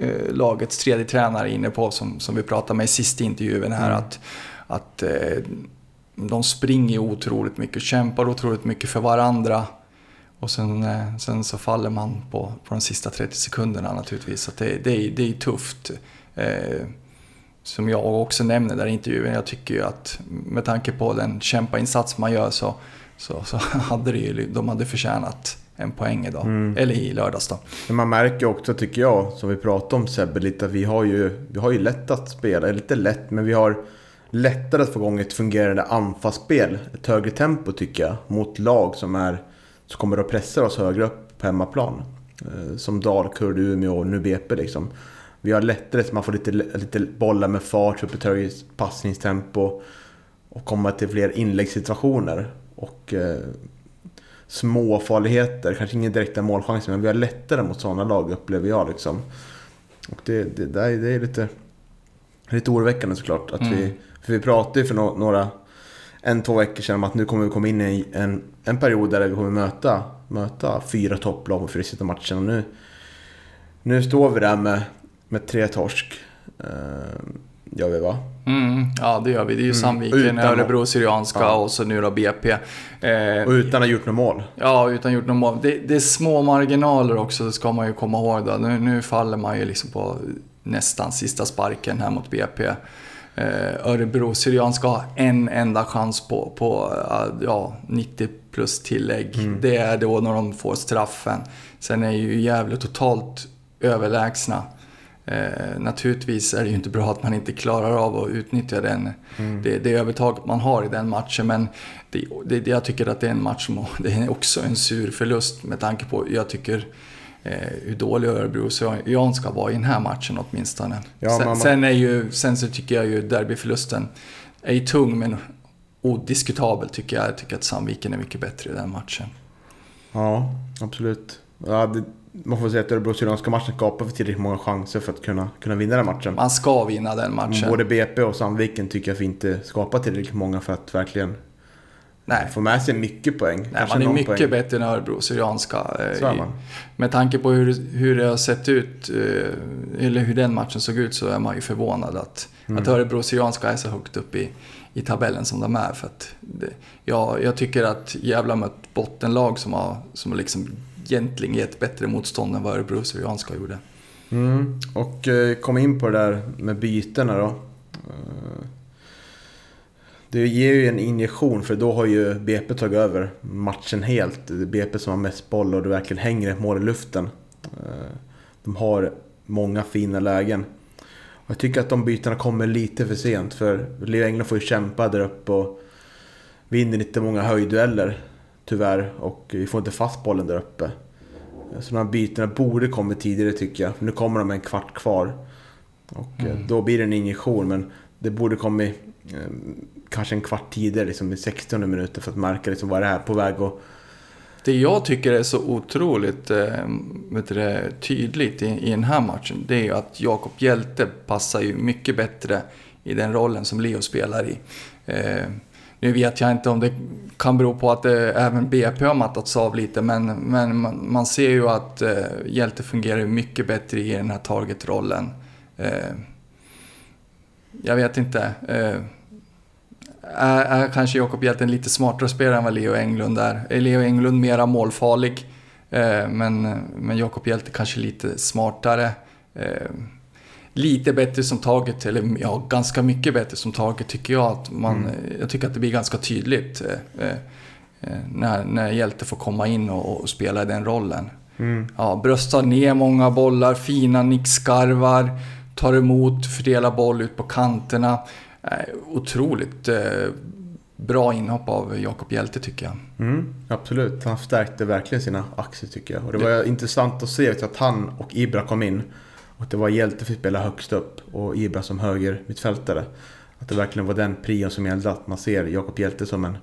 eh lagets tredje tränare inne på som, som vi pratade med i sista intervjun här. Mm. Att, att eh, de springer otroligt mycket, kämpar otroligt mycket för varandra. Och sen, eh, sen så faller man på, på de sista 30 sekunderna naturligtvis. Så det, det, är, det är tufft. Eh, som jag också nämner där i intervjun, jag tycker ju att med tanke på den kämpainsats man gör så, så, så hade det ju, de hade förtjänat en poäng idag. Mm. Eller i lördags då. Men man märker också, tycker jag, som vi pratade om Sebbe lite, att vi har ju, vi har ju lätt att spela. Lite lätt, men vi har lättare att få igång ett fungerande anfallsspel. Ett högre tempo tycker jag, mot lag som är så kommer att pressa oss högre upp på hemmaplan. Eh, som Dalkurd, Umeå och nu BP liksom. Vi har lättare, så man får lite, lite bollar med fart, upp ett högre passningstempo. Och komma till fler inläggssituationer. Och eh, små farligheter, kanske ingen direkta målchanser, men vi har lättare mot sådana lag upplever jag liksom. Och det, det, det är lite, lite oroväckande såklart. Att mm. vi, för vi pratade ju för no några en, två veckor sedan om att nu kommer vi komma in i en, en period där vi kommer möta, möta fyra topplag på fyra sista matcherna. Nu, nu står vi där med, med tre torsk. Uh, gör vi va? Mm, ja det gör vi. Det är ju mm. Sandviken, Örebro, Syrianska ja. och så nu då BP. Eh, och utan att ha gjort något mål? Ja, utan att gjort något mål. Det, det, är små marginaler också, ska man ju komma ihåg. Då. Nu, nu faller man ju liksom på nästan sista sparken här mot BP eh, Örebro Syrianska ha en enda chans på, på eh, ja, 90 plus tillägg. Mm. Det är då när de får straffen. Sen är ju Gävle totalt överlägsna. Eh, naturligtvis är det ju inte bra att man inte klarar av att utnyttja den, mm. det, det övertaget man har i den matchen. Men det, det, jag tycker att det är en match som det är också en sur förlust med tanke på, jag tycker eh, hur dålig Örebro Jan ska vara i den här matchen åtminstone. Ja, sen, sen, är ju, sen så tycker jag ju derbyförlusten är ju tung men odiskutabel tycker jag. Jag tycker att Sandviken är mycket bättre i den matchen. Ja, absolut. Ja, det, man får säga att Örebro Syrianska matchen skapar för tillräckligt många chanser för att kunna, kunna vinna den matchen. Man ska vinna den matchen. Både BP och Sandviken tycker jag att vi inte skapar tillräckligt många för att verkligen Nej. Får med sig mycket poäng. Nej, man är mycket poäng. bättre än Örebro Syrianska. eh. Med tanke på hur, hur det har sett ut, eh, eller hur den matchen såg ut, så är man ju förvånad att, Mm. att Örebro Syrianska är så högt upp i, i tabellen som de är. För att det, ja, jag tycker att Gävle har mött bottenlag som har, som har Egentligen i ett bättre motstånd än vad Örebro Syrianska gjorde. Mm. Och eh, kom in på det där med bytena då. Eh, det ger ju en injektion för då har ju BP tagit över matchen helt. Det är BP som har mest boll och det verkligen hänger ett mål i luften. Eh, de har många fina lägen. Och jag tycker att de bytena kommer lite för sent för Leo England får ju kämpa där uppe och vinner inte många höjddueller tyvärr och vi får inte fast bollen där uppe. Så de här bytena borde kommit tidigare tycker jag. Nu kommer de med en kvart kvar. Och eh, då blir det en injektion men det borde kommit eh, kanske en kvart tidigare, liksom i 60 minuter för att märka liksom vad det är på väg och Det jag tycker är så otroligt eh, vet du, tydligt i, i den här matchen, det är ju att Jakob Hjälte passar ju mycket bättre i den rollen som Leo spelar i. Eh, nu vet jag inte om det kan bero på att det, även BP har mattats av lite, men, men man, man ser ju att eh, Hjälte fungerar mycket bättre i den här targetrollen. Eh, jag vet inte. Eh, är, är kanske Jakob Hjälte en lite smartare spelare än vad Leo Englund är. Är Leo Englund mera målfarlig? Eh, men men Jakob Hjälte kanske lite smartare. Eh, Eh, lite bättre som taget, eller ja, ganska mycket bättre som taget tycker jag. Att man, Jag tycker att det blir ganska tydligt eh, eh, när, när Hjälte får komma in och, och spela den rollen. Ja, bröstar ner många bollar, fina nickskarvar, tar emot, fördelar boll ut på kanterna. Eh, otroligt eh, bra inhopp av Jakob Hjälte tycker jag. Mm, absolut, han förstärkte verkligen sina aktier tycker jag. Och det var intressant att se att han och Ibra kom in. Och det var Hjälte fick spela högst upp och Ibra som höger mittfältare. Att det verkligen var den prion som gällde, att man ser Jakob Hjälte som en...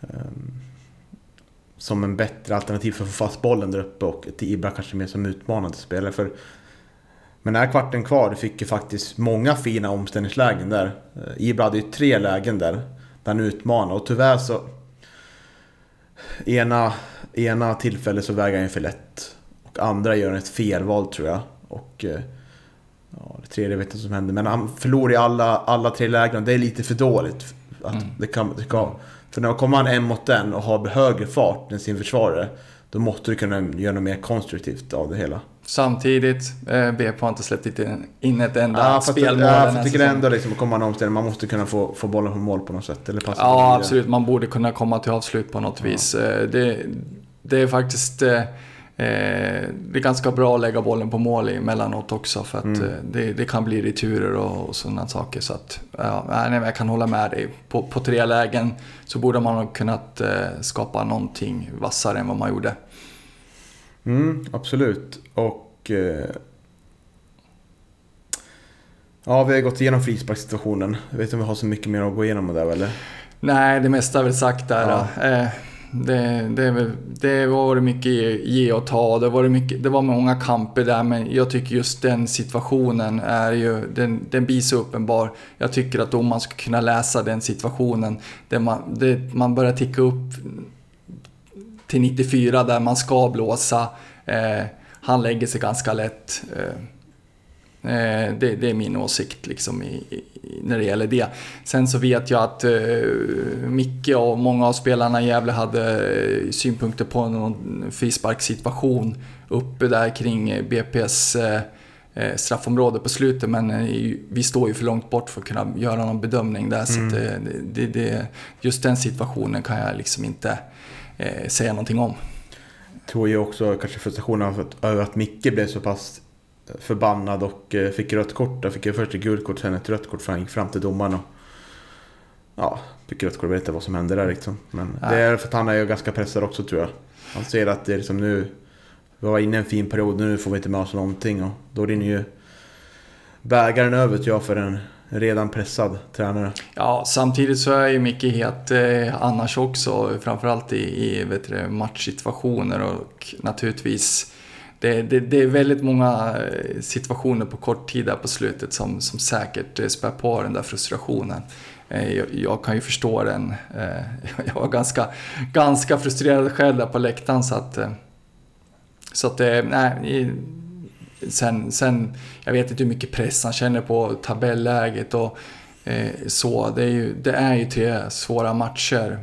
um, som en bättre alternativ för att få fast bollen där uppe och till Ibra kanske mer som utmanande spelare. För men när kvarten kvar fick ju faktiskt många fina omställningslägen där. Eh, Ibra hade ju tre lägen där. Där han utmanade och tyvärr så... Ena, ena tillfället så väger han ju för lätt. Och andra gör han ett felval tror jag. Och... eh, Ja, det tredje vet jag inte vad som hände. Men han förlorar i alla, alla tre lägen. Det är lite för dåligt. Att det kan, det kan, för när kommer han en mot en och har högre fart än sin försvarare. Då måste du kunna göra något mer konstruktivt av det hela. Samtidigt, eh, BP har inte släppt in- ett enda Ja, spelmål ja, jag tycker säsongen. ändå liksom, komma en omställning, man måste kunna få, få bollen på mål på något sätt. Eller passa Ja, absolut. Man borde kunna komma till avslut på något vis. Eh, Det, det är faktiskt... eh, Det är ganska bra att lägga bollen på mål emellanåt också för att Mm. eh, det, det kan bli returer och, och sådana saker. Så att, ja, nej, jag kan hålla med dig. På, på tre lägen så borde man ha kunnat eh, skapa någonting vassare än vad man gjorde. Mm, absolut. Och... Eh, ja, vi har gått igenom frisparkssituationen. Jag vet inte om vi har så mycket mer att gå igenom där eller? Nej, det mesta är väl sagt där. Ja. Eh, det, det, det var mycket ge, och ta. Det var, mycket, det var många kamper där, men jag tycker just den situationen är ju, den, den blir så uppenbar. Jag tycker att domaren ska kunna läsa den situationen. Där man, det, man börjar ticka upp till 94 där man ska blåsa. Eh, han lägger sig ganska lätt. Eh, det, det är min åsikt liksom i, i, när det gäller det. Sen så vet jag att eh, Micke och många av spelarna i Gävle hade eh, synpunkter på någon frisparkssituation uppe där kring eh, BP's eh, eh, straffområde på slutet men eh, vi står ju för långt bort för att kunna göra någon bedömning där. Så att, eh, det, det, just den situationen kan jag liksom inte eh, säga någonting om. tror ju också kanske frustrationen över att Micke blev så pass förbannad och eh, fick rött kort. Han fick först ett gult kort, sen ett rött kort för han gick fram till domaren och... Ja, fick rött kort. Jag vet inte vad som hände där liksom. Men det är för att han är ju ganska pressad också tror jag. Han ser att det är liksom nu... Vi var inne i en fin period, nu får vi inte med oss någonting och då rinner ju bägaren över tror jag för en redan pressad tränare. Ja, samtidigt så är ju Micke het eh, annars också, framförallt i, i vet du, matchsituationer och naturligtvis det, det, det är väldigt många eh, situationer på kort tid där på slutet som, som säkert eh, spär på den där frustrationen. Eh, jag, jag, kan ju förstå den. Jag var ganska, ganska frustrerad själv där på läktaren så att... Så att det, nej, sen, sen, jag vet inte hur mycket press han känner på tabelläget och så. Det är, ju, det är ju tre svåra matcher.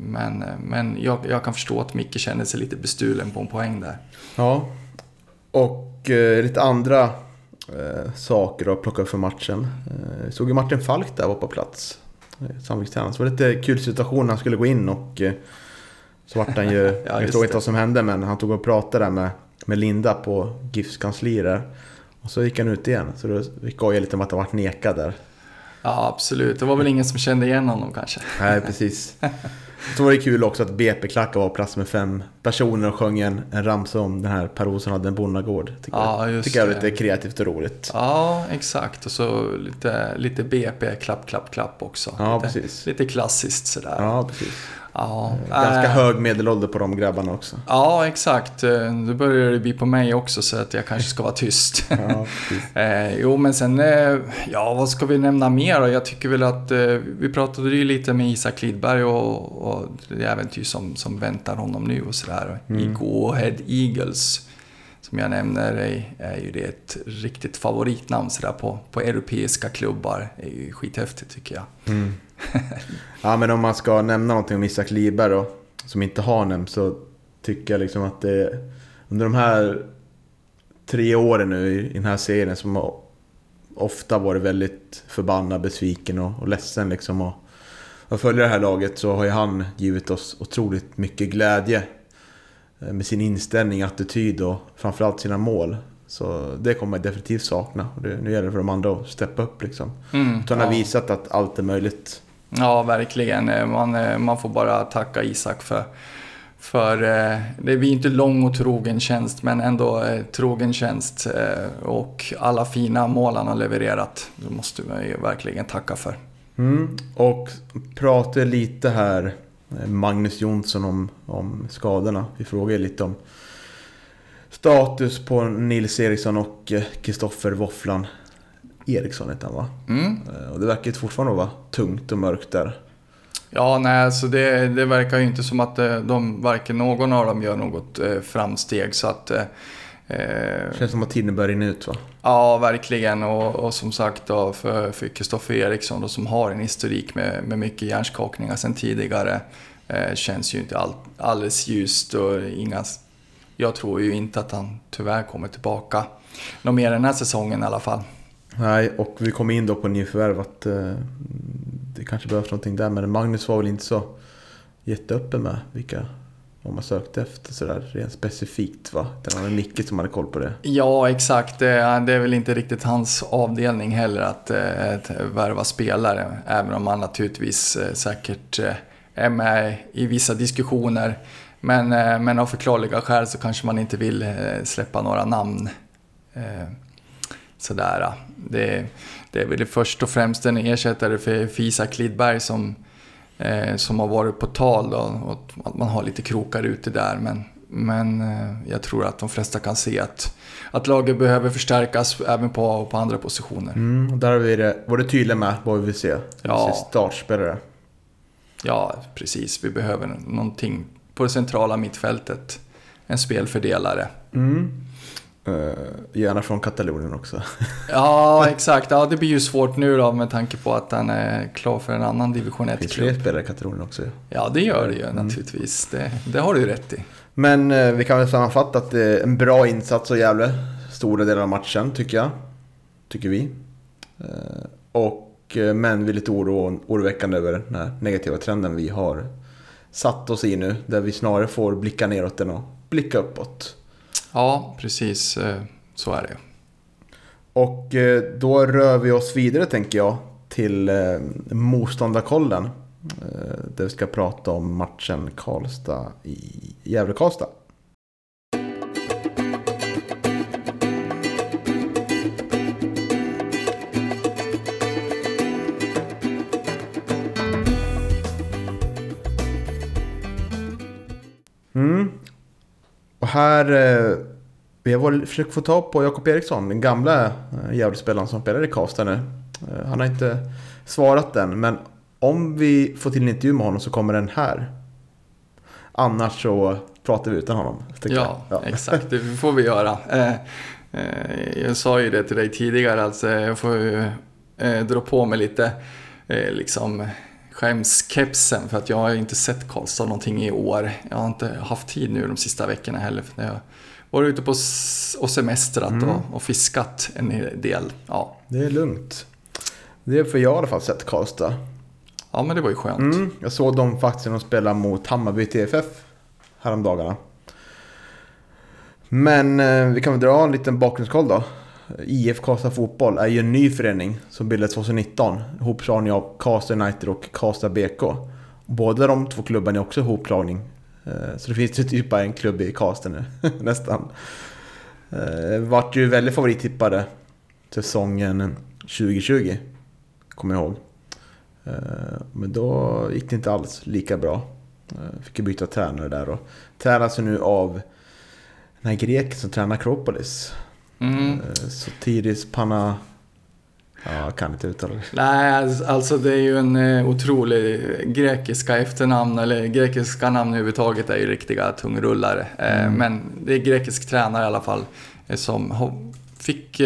Eh, men men jag, jag kan förstå att Micke känner sig lite bestulen på en poäng där. Ja, och eh, lite andra eh, saker att plocka upp för matchen. Eh, såg ju Martin Falk där var på plats. Eh, Sandvikstränaren. Så det var lite kul situation när han skulle gå in och eh, så vart han ju, ja, jag förstår inte vad som hände men han tog och pratade där med, med Linda på GIFs kansli där. Och så gick han ut igen. Så då skojade lite om att han vart nekad där. Ja, absolut. Det var väl ingen som kände igen honom kanske. Nej, precis. Så var det kul också att BP-klackar var på plats med fem personer och sjöng en, en ramsa om den här Per Olsson hade en bonnagård. Tycker, ja, jag, tycker jag är lite kreativt och roligt. Ja, exakt. Och så lite, lite BP, klapp, klapp, klapp också. Ja, lite, precis. Lite klassiskt sådär. Ja, precis. Ja, Ganska äh, hög medelålder på de grabbarna också. Ja, exakt. Nu börjar det bli på mig också så att jag kanske ska vara tyst. ja, eh, jo, men sen, eh, ja vad ska vi nämna mer då? Jag tycker väl att eh, vi pratade ju lite med Isak Lidberg och, och det äventyr som, som väntar honom nu och sådär. Mm. I Go Ahead Eagles som jag nämner är, är ju det ett riktigt favoritnamn sådär på, på europeiska klubbar. Det är ju skithäftigt tycker jag. Mm. ja, men om man ska nämna någonting om Isak Liberg då, som inte har nämnt, så tycker jag liksom att det under de här tre åren nu i, den här serien som har ofta varit väldigt förbannad, besviken och, och ledsen liksom. Och, och följer det här laget så har ju han givit oss otroligt mycket glädje. Eh, med sin inställning, attityd och framförallt sina mål. Så det kommer jag definitivt sakna. Det, nu gäller det för de andra att steppa upp liksom. Mm, han har ja. visat att allt är möjligt. Ja, verkligen. Eh, man, eh, man får bara tacka Isak för, för eh, det blir inte lång och trogen tjänst, men ändå trogen tjänst. Och alla fina mål han har levererat, det måste man ju verkligen tacka för. Mm, och prata lite här, Magnus Jonsson, om, om skadorna. Vi frågade lite om status på Nils Eriksson och Kristoffer Våfflan Eriksson heter han va? Mm. Eh, och det verkar fortfarande vara tungt och mörkt där. Ja, nej, alltså det, det verkar ju inte som att eh, de, varken någon av dem gör något eh, framsteg. Så att, eh, Känns som att tiden börjar rinna ut va? Ja, verkligen. Och, och som sagt då, för Kristoffer Eriksson då, som har en historik med, med mycket hjärnskakningar sedan tidigare. Eh, känns ju inte all, alldeles ljust och inga... Jag tror ju inte att han tyvärr kommer tillbaka. Något mer den här säsongen i alla fall. Nej, och vi kom in då på nyförvärv att eh, det kanske behövs någonting där. Men Magnus var väl inte så jätteöppen med vilka om man sökte efter sådär rent specifikt va? Det var Micke som hade koll på det. Ja exakt, det är väl inte riktigt hans avdelning heller att, eh, att värva spelare. Även om han naturligtvis eh, säkert eh, är med i vissa diskussioner. Men, men av förklarliga skäl så kanske man inte vill släppa några namn sådär. Det, det är väl först och främst en ersättare för Fisa Klidberg som, eh, som har varit på tal då, och att man har lite krokar ute där. Men, men eh, jag tror att de flesta kan se att, att laget behöver förstärkas även på, på andra positioner. Mm, där har vi det, varit tydliga med vad vi vill se. Ja. Startspelare. Ja, precis. Vi behöver någonting på det centrala mittfältet. En spelfördelare. Mm. Uh, gärna från Katalonien också. ja, exakt. Ja, det blir ju svårt nu då med tanke på att han är klar för en annan division 1-klubb. Det finns fler spelare i Katalonien också. Ja, det gör det ju mm. naturligtvis. Det, det, har du ju rätt i. Men uh, vi kan väl sammanfatta att det är en bra insats av Gävle. Stora delar av matchen, tycker jag. Tycker vi. Uh, och, men vi är lite oro, oroväckande över den här negativa trenden vi har satt oss i nu. Där vi snarare får blicka neråt än att blicka uppåt. Ja, precis eh, så är det. Och eh, då rör vi oss vidare tänker jag till eh, motståndarkollen. Där vi ska prata om matchen Karlstad i Gävle-Karlstad. Här, eh, vi har försökt få tag på Jakob Eriksson, den gamla eh, Gävlespelaren som spelar i Karlstad nu. Eh, Han har inte svarat än, men om vi får till en intervju med honom så kommer den här. Annars så pratar vi utan honom. Ja, jag. exakt. Det får vi göra. Jag sa ju det till dig tidigare, alltså jag får ju dra på mig lite liksom skämskepsen för att jag har inte sett Karlstad någonting i år. Jag har inte haft tid nu de sista veckorna heller. För jag har varit ute på och semestrat Mm. och, och fiskat en del. Ja. Det är lugnt. Det får jag i alla fall sett Karlstad. ja, men det var ju skönt. Mm, jag såg dem faktiskt när de spelade mot Hammarby TFF häromdagarna. Men eh, vi kan väl dra en liten bakgrundskoll då. IF Karlstad Fotboll är ju en ny förening som bildades 2019. Hopslagning av Karlstad United och Karlstad BK. Båda de två klubbarna är också hopslagning. Eh, så det finns ju typ bara en klubb i Karlstad nu, nästan. Eh, vart ju väldigt favorittippade säsongen 2020. Kommer jag ihåg. Eh, men då gick det inte alls lika bra. Fick ju byta tränare där och tränas ju nu av den här greken som tränar Akropolis. Mm. Eh, Sotiris Panna... Ja, kan inte uttala det. Nej, alltså det är ju en eh, otrolig grekiska efternamn, eller grekiska namn överhuvudtaget är ju riktiga tungrullare. Eh, Mm. Men det är grekisk tränare i alla fall som fick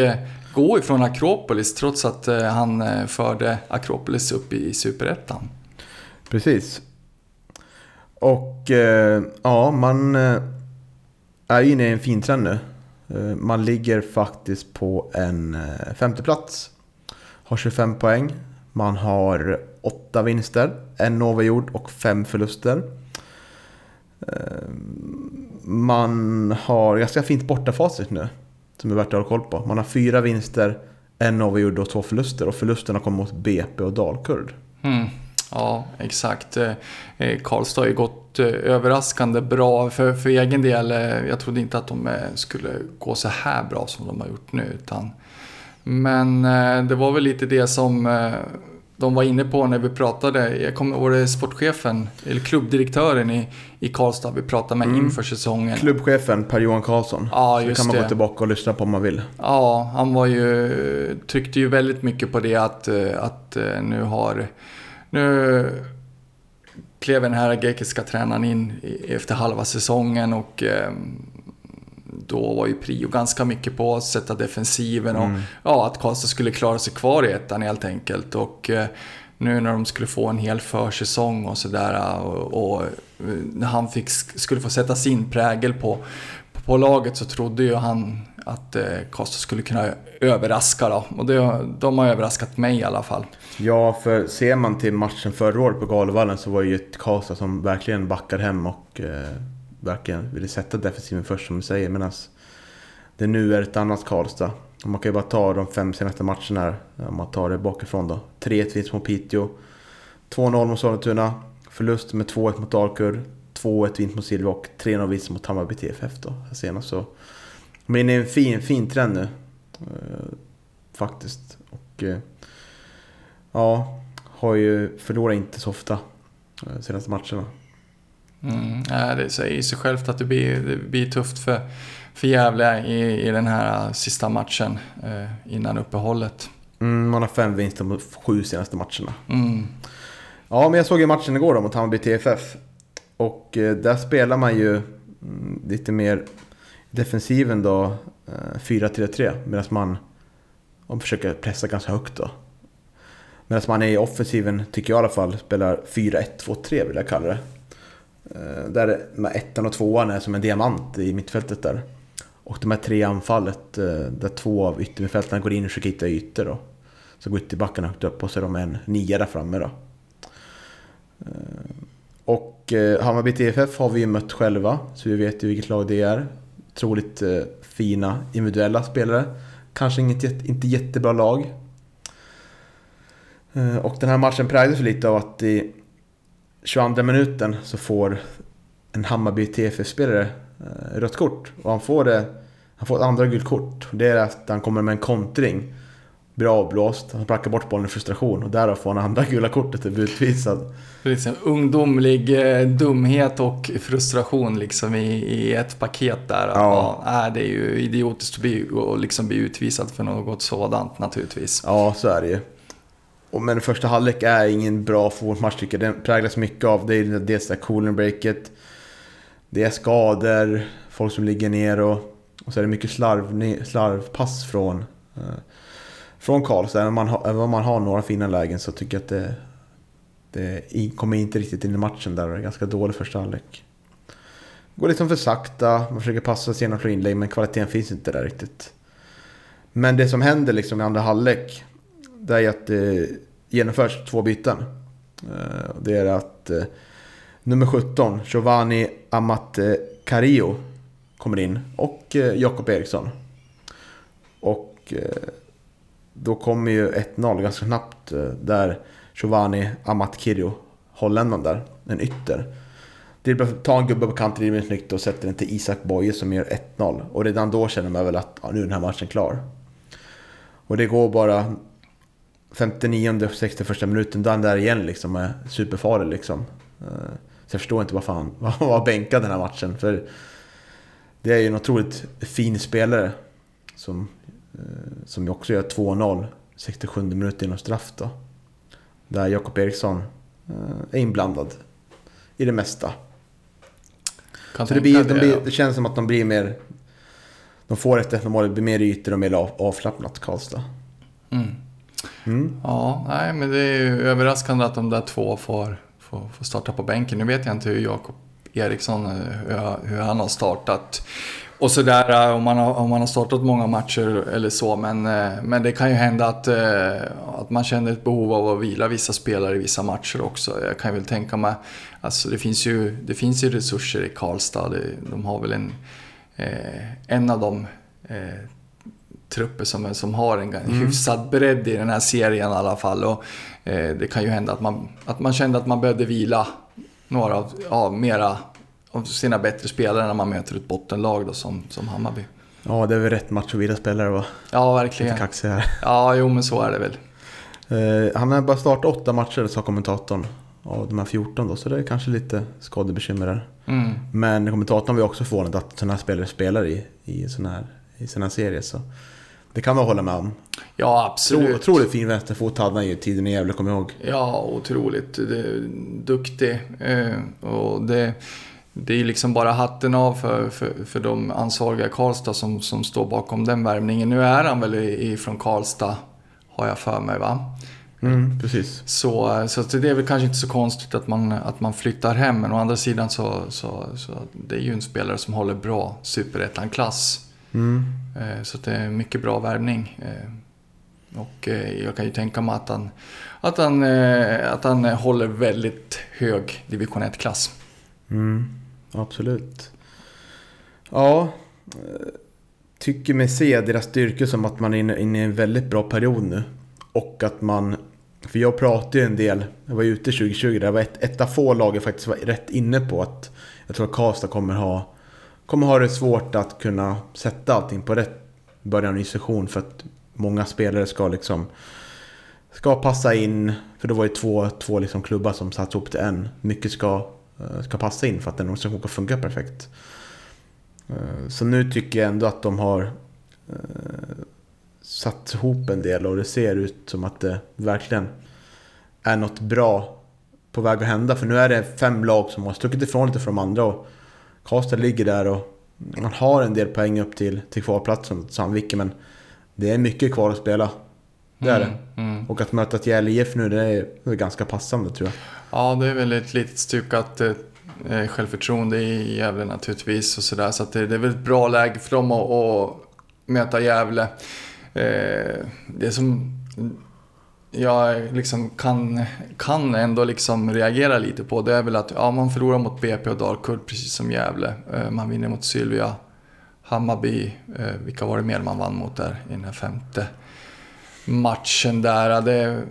gå ifrån Akropolis trots att han förde Akropolis upp i Superettan. Precis. Och ja, man är ju inne i en fin trend nu. Eh, man ligger faktiskt på en eh, femteplats. femte plats. Har 25 poäng. Man har åtta vinster, en oavgjord och fem förluster. Eh, man har ganska fint bortafacit nu. Som är värt att ha koll på. Man har fyra vinster, en oavgjord och två förluster. Och förlusterna kommer mot BP och Dalkurd. Mm. Ja, exakt. Karlstad har ju gått eh, överraskande bra för, för egen del. eh, Jag trodde inte att de eh, skulle gå så här bra som de har gjort nu. Utan, men det var väl lite det som de var inne på när vi pratade. Jag kommer ihåg det sportchefen, eller klubbdirektören i, i Karlstad vi pratade med Mm. inför säsongen. Klubbchefen Per-Johan Karlsson. Ja, Så just kan man det. gå tillbaka och lyssna på om man vill. Ja, han var ju, tryckte ju väldigt mycket på det att, att nu har... Nu klev den här grekiska tränaren in efter halva säsongen och eh, då var ju prio ganska mycket på att sätta defensiven och Mm. ja, att Karlstad skulle klara sig kvar i ettan helt enkelt. Och eh, nu när de skulle få en hel försäsong och sådär och, och eh, när han fick, skulle få sätta sin prägel på, på laget så trodde ju han att eh, Karlstad skulle kunna överraska då. Och det, de har överraskat mig i alla fall. Ja, för ser man till matchen förra året på Galovallen så var det ju ett Karlstad som verkligen backade hem och eh, verkligen ville sätta defensiven först som du säger. Medan det nu är ett annat Karlstad. Och Man kan ju bara ta de fem senaste matcherna här. Om man tar det bakifrån då. 3-1 vinst mot Piteå. 2-0 mot Sollentuna. Förlust med 2-1 mot Dalkurd. 2-1 vinst mot Silva och 3-0 vinst mot Hammarby TFF då. Senast så. Men det är en fin, fin trend nu. Eh, faktiskt. Och eh, ja, har ju förlorat inte så ofta eh, senaste matcherna. Mm, det säger sig självt att det blir, det blir tufft för, för Gävle i, i den här sista matchen eh, innan uppehållet. Mm, man har fem vinster mot sju senaste matcherna. Mm. Ja, men jag såg ju matchen igår då mot Hammarby TFF. Och eh, där spelar man ju mm, lite mer defensiven då, eh, 4-3-3. Medan man, och försöker pressa ganska högt då. Medan man i offensiven, tycker jag i alla fall, spelar 4-1-2-3 vill jag kalla det. Eh, där med ettan och tvåan är som en diamant i mittfältet där. Och de här tre anfallet, eh, där två av yttermittfältarna går in och försöker hitta ytor då. Så går ytterbackarna högt upp och så är de en nia där framme då. Och Hammarby TFF har vi ju mött själva, så vi vet ju vilket lag det är. Otroligt eh, fina individuella spelare. Kanske inget, inte jättebra lag. Eh, Och den här matchen präglas lite av att i 22 minuten så får en Hammarby TFF-spelare eh, rött kort. Och han får, det, han får ett andra gult kort. Det är att han kommer med en kontring. Blir avblåst, han sparkar bort bollen i frustration och därav får han andra gula kortet och blir utvisad. Det är liksom ungdomlig eh, dumhet och frustration liksom i, i ett paket där. Ja. Ja, det är ju idiotiskt att bli, och liksom bli utvisad för något sådant naturligtvis. Ja, så är det ju. Och, men första halvlek är ingen bra fotbollsmatch tycker jag. Den präglas mycket av, det är dels det cooling breaket. Det är skador, folk som ligger ner och, och så är det mycket slarv, slarvpass från, eh, från Karlstad. Även om, man har, även om man har några fina lägen så tycker jag att det, det kommer inte riktigt in i matchen där och det är ganska dålig första halvlek. Går liksom för sakta, man försöker passa sig genom inlägg men kvaliteten finns inte där riktigt. Men det som händer liksom i andra halvlek, det är att det genomförs två byten. Eh, det är att eh, nummer 17, Giovanni Amat Cario, kommer in och eh, Jakob Eriksson. Och då kommer ju 1-0 ganska snabbt eh, där Giovanni Amat holländaren där, en ytter. Dribblar, tar en gubbe på kanten, dribblar snyggt och sätter den till Isak Boye som gör 1-0. Och redan då känner man väl att ja, nu är den här matchen klar. Och det går bara 59 61 minuten, då är han där igen liksom, är superfarlig liksom. Eh, så jag förstår inte varför han var bänkad den här matchen. För det är ju en otroligt fin spelare som, som också gör 2-0 67 minuter inom straff då. Där Jakob Eriksson eh, är inblandad i det mesta. Kan så det, blir, det, de blir, det känns som att de blir mer... De får ett 1 mål, det blir mer ytor och mer avslappnat Karlstad. Mm. Mm. Ja, nej men det är ju överraskande att de där två får, får, får starta på bänken. Nu vet jag inte hur Jakob Eriksson, hur, hur han har startat. Och sådär om man, har, om man har startat många matcher eller så. Men, eh, men det kan ju hända att, eh, att man känner ett behov av att vila vissa spelare i vissa matcher också. Jag kan väl tänka mig, alltså det finns ju, det finns ju resurser i Karlstad. De har väl en, eh, en av de trupper som, som har en mm. hyfsad bredd i den här serien i alla fall. Och, eh, det kan ju hända att man, att man kände att man behövde vila några av, ja, mera av sina bättre spelare när man möter ett bottenlag då, som, som Hammarby. Ja, det är väl rätt match att vila spelare va? Ja, verkligen. Lite kaxig här. Ja, jo men så är det väl. Eh, han har bara startat åtta matcher, sa kommentatorn. Av de här 14 då, så det är kanske lite skadebekymmer där. Mm. Men kommentatorn var också förvånad att sådana här spelare spelar i, i sådana här, i såna här serier. Så det kan man hålla med om. Ja, absolut. Otroligt fin vänsterfot hade han ju tiden i Gävle, kommer jag ihåg. Ja, otroligt duktig. Eh, och det, det är liksom bara hatten av för, för, för de ansvariga i Karlstad som, som står bakom den värvningen. Nu är han väl ifrån Karlstad, har jag för mig va? Mm, precis. Så, så det är väl kanske inte så konstigt att man, att man flyttar hem. Men å andra sidan så, så, så det är ju en spelare som håller bra superettan-klass. Mm. Eh, så det är mycket bra värvning. Eh, och eh, jag kan ju tänka mig att han, att han, att han håller väldigt hög division 1-klass. Mm, absolut. Ja, eh, tycker mig se deras styrkor som att man är inne, i en väldigt bra period nu. Och att man, för jag pratade ju en del, jag var ute 2020, det var ett, ett av få lag jag faktiskt var rätt inne på att jag tror att Karlstad kommer ha kommer ha det svårt att kunna sätta allting på rätt början av ny session för att många spelare ska liksom ska passa in, för då var det två, två liksom klubbar som satt ihop till en. Mycket ska, ska passa in för att en organisation ska funka perfekt. Eh, så nu tycker jag ändå att de har eh, satt ihop en del och det ser ut som att det verkligen är något bra på väg att hända. För nu är det fem lag som har stuckit ifrån lite från de andra. Och Karlstad ligger där och man har en del poäng upp till, till kvalplatsen, Sandviken, men det är mycket kvar att spela. Det är mm, det. Mm. Och att möta ett IF nu, det är ganska passande tror jag. Ja, det är väl ett litet stukat eh, eh, självförtroende i Gävle naturligtvis. Och så där, så att det, det är väl ett bra läge för dem att, att möta Gävle. Eh, det som jag liksom kan, kan ändå liksom reagera lite på det är väl att ja, man förlorar mot BP och Dalkurd precis som Gävle. Eh, man vinner mot Sylvia, Hammarby, eh, vilka var det mer man vann mot där i den här femte matchen där? Det,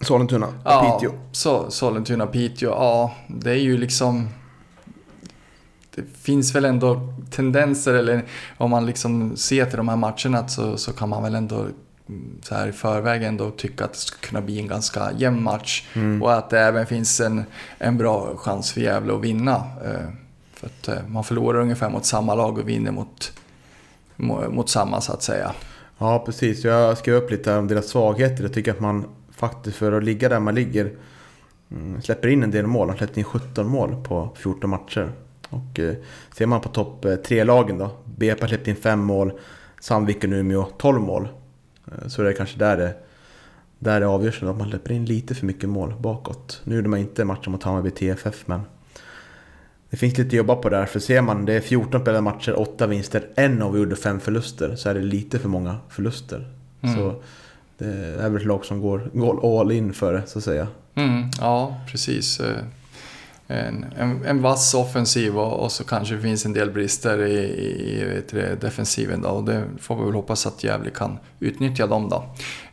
Sollentuna, ja, Piteå. Så, Sollentuna, Piteå, ja det är ju liksom det finns väl ändå tendenser, eller om man liksom ser till de här matcherna så, så kan man väl ändå så här i förväg ändå tycka att det ska kunna bli en ganska jämn match. Mm. Och att det även finns en, en bra chans för Gävle att vinna. Eh, för att eh, man förlorar ungefär mot samma lag och vinner mot, mot samma så att säga. Ja, precis. Jag skrev upp lite om deras svagheter. Jag tycker att man faktiskt för att ligga där man ligger mm, släpper in en del mål. Han släppte in 17 mål på 14 matcher. Och eh, ser man på topp eh, tre lagen då. BP har släppt in 5 mål, Sandviken och Umeå 12 mål. Eh, så det är kanske där det, där det avgörs, att man släpper in lite för mycket mål bakåt. Nu gjorde man inte matchen mot Hammarby TFF men det finns lite att jobba på där, för ser man det är 14 spelade matcher, 8 vinster, en av gjorde 5 förluster, så är det lite för många förluster. Mm. Så det är väl ett lag som går, går all in för det, så att säga. Mm, ja, precis. Eh, En, en, en vass offensiv och, och så kanske det finns en del brister i, i vet du, defensiven då. Och det får vi väl hoppas att Gävle kan utnyttja då.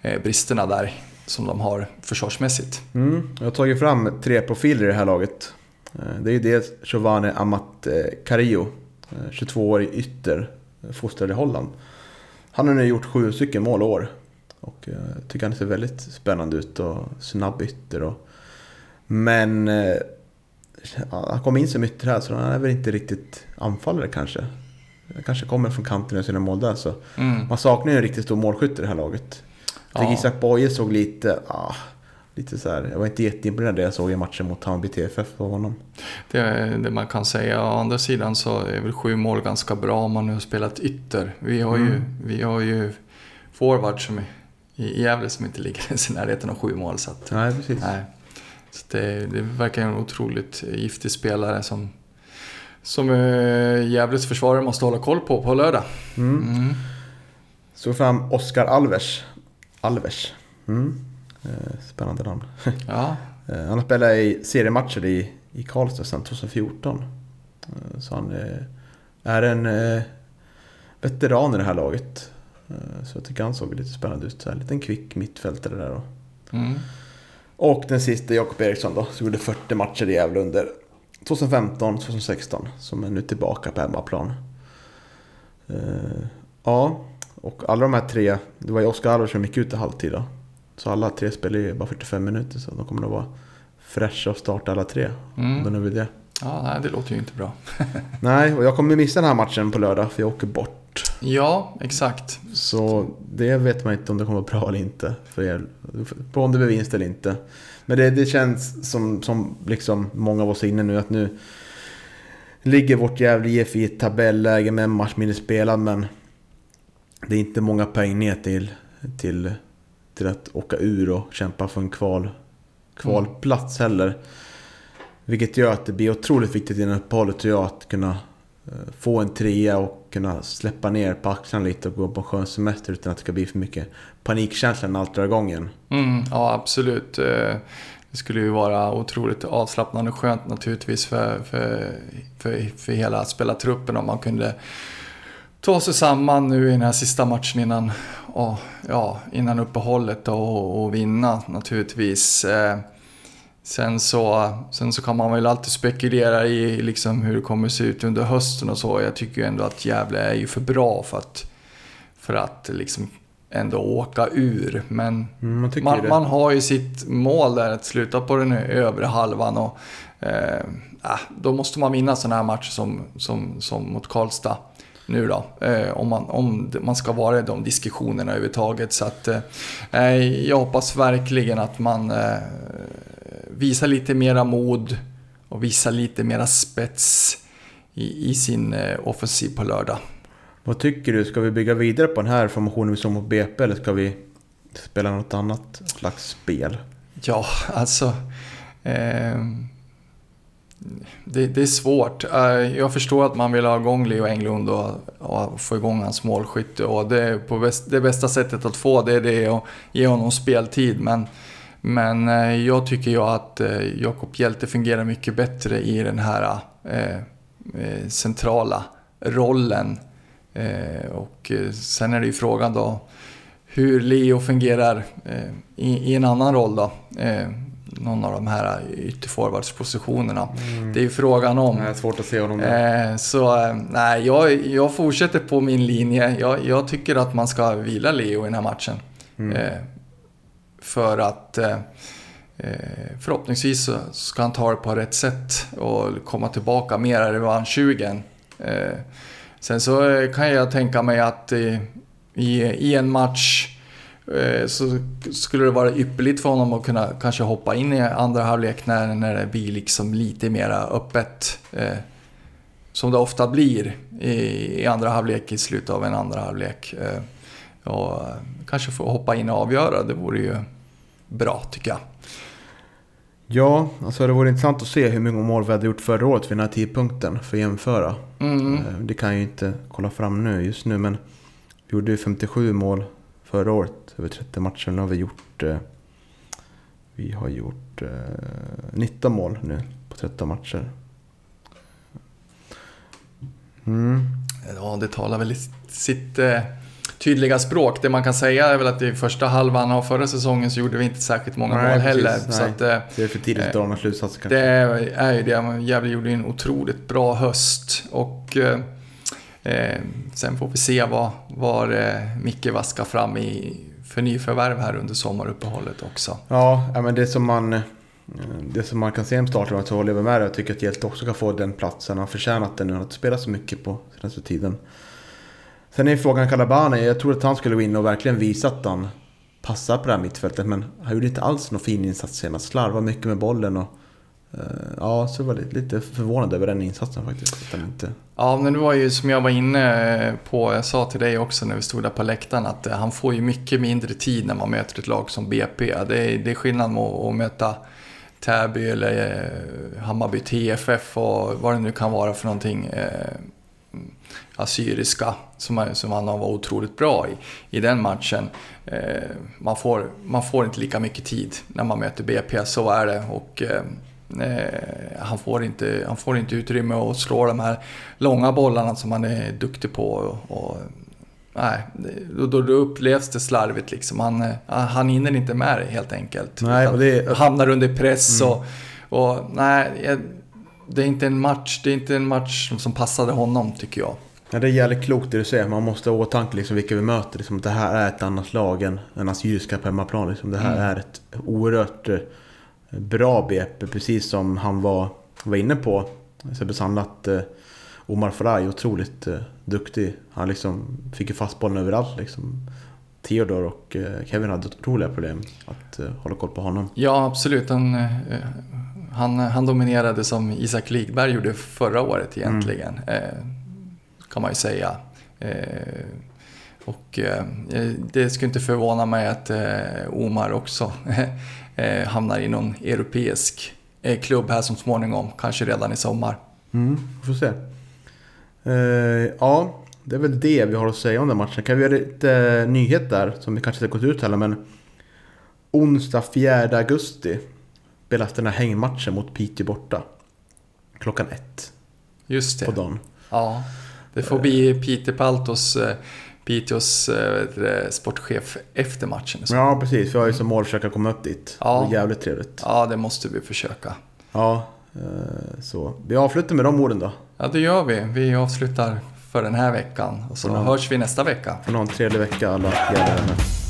Eh, bristerna där som de har försvarsmässigt. Mm. Jag har tagit fram tre profiler i det här laget. Eh, Det är dels Giovanni Amat Carillo, 22-årig ytter, eh, fostrad i Holland. Han har nu gjort sju stycken mål i år. Och jag tycker han ser väldigt spännande ut och snabb ytter. Och... Men eh, ja, han kom in som ytter här så han är väl inte riktigt anfallare kanske. Han kanske kommer från kanten och sina mål där så. Mm. Man saknar ju en riktigt stor målskytt i det här laget. Jag tycker Ja. Isak Boye såg lite, ah, lite så här. Jag var inte jätteimponerad det jag såg i matchen mot Hammarby TFF av honom. Det är det man kan säga. Å andra sidan så är väl sju mål ganska bra om man nu har spelat ytter. Vi har ju, Mm. vi har ju forward som är, i Gävle som inte ligger ens i närheten av sju mål. Så att, Nej, precis. nej. Så det, det verkar en otroligt giftig spelare som, som eh, Gävles försvarare måste hålla koll på på lördag. Mm. Mm. Såg fram Oskar Alvers. Alvers. Mm. Eh, spännande namn. Ja, Eh, han har spelat i seriematcher i, i Karlstad sedan 2014. Eh, så han är en veteran i det här laget. Eh, så jag tycker han såg lite spännande ut. Så här, en liten kvick mittfältare där då. mm. Och den sista Jakob Eriksson då, som gjorde 40 matcher i Gävle under 2015, 2016. Som är nu tillbaka på hemmaplan. Eh, ja, och alla de här tre, det var ju Oskar Alvers som gick ut i halvtid då. Så alla tre spelar ju bara 45 minuter så de kommer nog vara fräscha och starta alla tre. Mm. Då nu vill det. ja nej, det låter ju inte bra. Nej, och jag kommer missa den här matchen på lördag för jag åker bort. Ja, exakt. Så det vet man inte om det kommer att vara bra eller inte. För er. På om det blir vinst eller inte. Men det, det känns som, som liksom många av oss är inne nu att nu ligger vårt jävla IF i ett tabelläge med en match mindre spelad men det är inte många poäng ner till, till, till att åka ur och kämpa för en kval, kvalplats heller. Vilket gör att det blir otroligt viktigt innan uppehållet tror jag att kunna eh, få en trea och kunna släppa ner på axlarna lite och gå på en skön semester utan att det ska bli för mycket panikkänsla när allt drar igång igen. Mm, ja, absolut. Eh, det skulle ju vara otroligt avslappnande och skönt naturligtvis för, för, för, för hela spelartruppen om man kunde ta sig samman nu i den här sista matchen innan, ja, innan uppehållet och, och vinna naturligtvis. Eh, Sen så, sen så kan man väl alltid spekulera i liksom hur det kommer se ut under hösten och så. Jag tycker ju ändå att Gävle är ju för bra för att, för att liksom ändå åka ur. Men Mm, man man, man har ju sitt mål där att sluta på den övre halvan och eh, ah, då måste man vinna sådana här matcher som, som, som mot Karlstad nu då. Eh, om, man, om man ska vara i de diskussionerna överhuvudtaget. Så att eh, jag hoppas verkligen att man eh, visar lite mera mod och visar lite mera spets i, i sin eh, offensiv på lördag. Vad tycker du? Ska vi bygga vidare på den här formationen vi såg mot BP eller ska vi spela något annat slags spel? Ja, alltså... ehm, det, det är svårt. Eh, jag förstår att man vill ha igång Leo Englund och, och få igång hans målskytte. Och det, på bäst, det bästa sättet att få det, det är att ge honom speltid. Men, men eh, jag tycker ju att eh, Jakob Hjelte fungerar mycket bättre i den här eh, centrala rollen. Och sen är det ju frågan då hur Leo fungerar i, en annan roll då. Någon av de här ytterforwardspositionerna. Det är ju frågan om. Nej, svårt att se honom där. Så nej, jag, jag fortsätter på min linje. Jag, jag tycker att man ska vila Leo i den här matchen. Mm. För att eh, eh, förhoppningsvis så ska han ta det på rätt sätt och komma tillbaka mer revanschsugen. Eh, sen så eh, kan jag tänka mig att eh, i, i en match eh, så skulle det vara ypperligt för honom att kunna kanske hoppa in i andra halvlek när, när det blir liksom lite mera öppet. Eh, som det ofta blir i, i andra halvlek, i slutet av en andra halvlek. Eh, och kanske få hoppa in och avgöra, det vore ju bra tycker jag. Ja, alltså det vore intressant att se hur många mål vi hade gjort förra året vid den här tidpunkten för att jämföra. Mm. Eh, Det kan jag ju inte kolla fram nu just nu men vi gjorde ju 57 mål förra året över 30 matcher. Nu har vi gjort eh, vi har gjort eh, 19 mål nu på 13 matcher. Mm. Ja, det talar väl sitt eh, tydliga språk. Det man kan säga är väl att i första halvan av förra säsongen så gjorde vi inte särskilt många Nej, mål precis, heller. nej. Så att, eh, Det är för tidigt att dra några slutsatser kanske. det är ju det. Gävle gjorde en otroligt bra höst. Och eh, eh, sen får vi se vad, vad eh, Micke vaskar fram i för nyförvärv här under sommaruppehållet också. Ja, men det som man... eh, Det som man kan se om starten så håller jag med dig. Jag tycker att Hjälte också ska få den platsen. Han har förtjänat den nu. Han har inte spelat så mycket på senaste tiden. Sen är frågan Kalabani. Jag tror att han skulle gå in och verkligen visa att han passar på det här mittfältet. Men han gjorde inte alls någon fin insats senast. Slarvade mycket med bollen och... eh, Ja, så var jag lite förvånad över den insatsen faktiskt. Att han inte... Ja, men det var ju som jag var inne på, jag sa till dig också när vi stod där på läktaren, att eh, han får ju mycket mindre tid när man möter ett lag som BP. Det är, det är skillnad mot att möta Täby eller eh, Hammarby TFF och vad det nu kan vara för någonting. Eh, Assyriska som, är- som han var otroligt bra i, i den matchen. Eh, man, får, man får inte lika mycket tid när man möter BP, så är det. Och, eh, eh, han, får inte, han får inte utrymme att slå de här långa bollarna som han är duktig på. Och, och, nej, då, då, upplevs det slarvigt liksom. Han, eh, han hinner inte med det helt enkelt. Nej, och det- Hamnar under press och, och nej, det är inte en match, det är inte en match som passade honom tycker jag. Ja, det är jävligt klokt det du säger. Man måste ha åtanke liksom, vilka vi möter. Liksom, att det här är ett annat lag än, än Assyriska på hemmaplan. Liksom. Det här Mm. är ett oerhört eh, bra BP. Precis som han var, var inne på. Sebbe Sandla att eh, Omar Faraj otroligt eh, duktig. Han liksom fick ju fast bollen överallt. Liksom. Theodor och eh, Kevin hade otroliga problem att eh, hålla koll på honom. Ja, absolut. Han, eh, han, han dominerade som Isak Ligberg gjorde förra året egentligen. Eh, kan man ju säga. Eh, och eh, det skulle inte förvåna mig att eh, Omar också eh, hamnar i någon europeisk eh, klubb här som småningom, kanske redan i sommar. Mm, vi får se. Eh, ja, det är väl det vi har att säga om den matchen. Kan vi göra lite eh, nyhet där som vi kanske inte har gått ut heller men onsdag 4 augusti spelas den här hängmatchen mot Piteå borta. Klockan ett Just på det. dagen. Ja, det får bli Peter Paltos, eh, Piteås eh, sportchef efter matchen. Ja precis, vi har ju som mål att försöka komma upp dit. Ja. Det är jävligt trevligt. Ja, det måste vi försöka. Ja, eh, så vi avslutar med de orden då. Ja, det gör vi. Vi avslutar för den här veckan och så Ja. hörs vi nästa vecka. Får ni ha en trevlig vecka alla jävlar.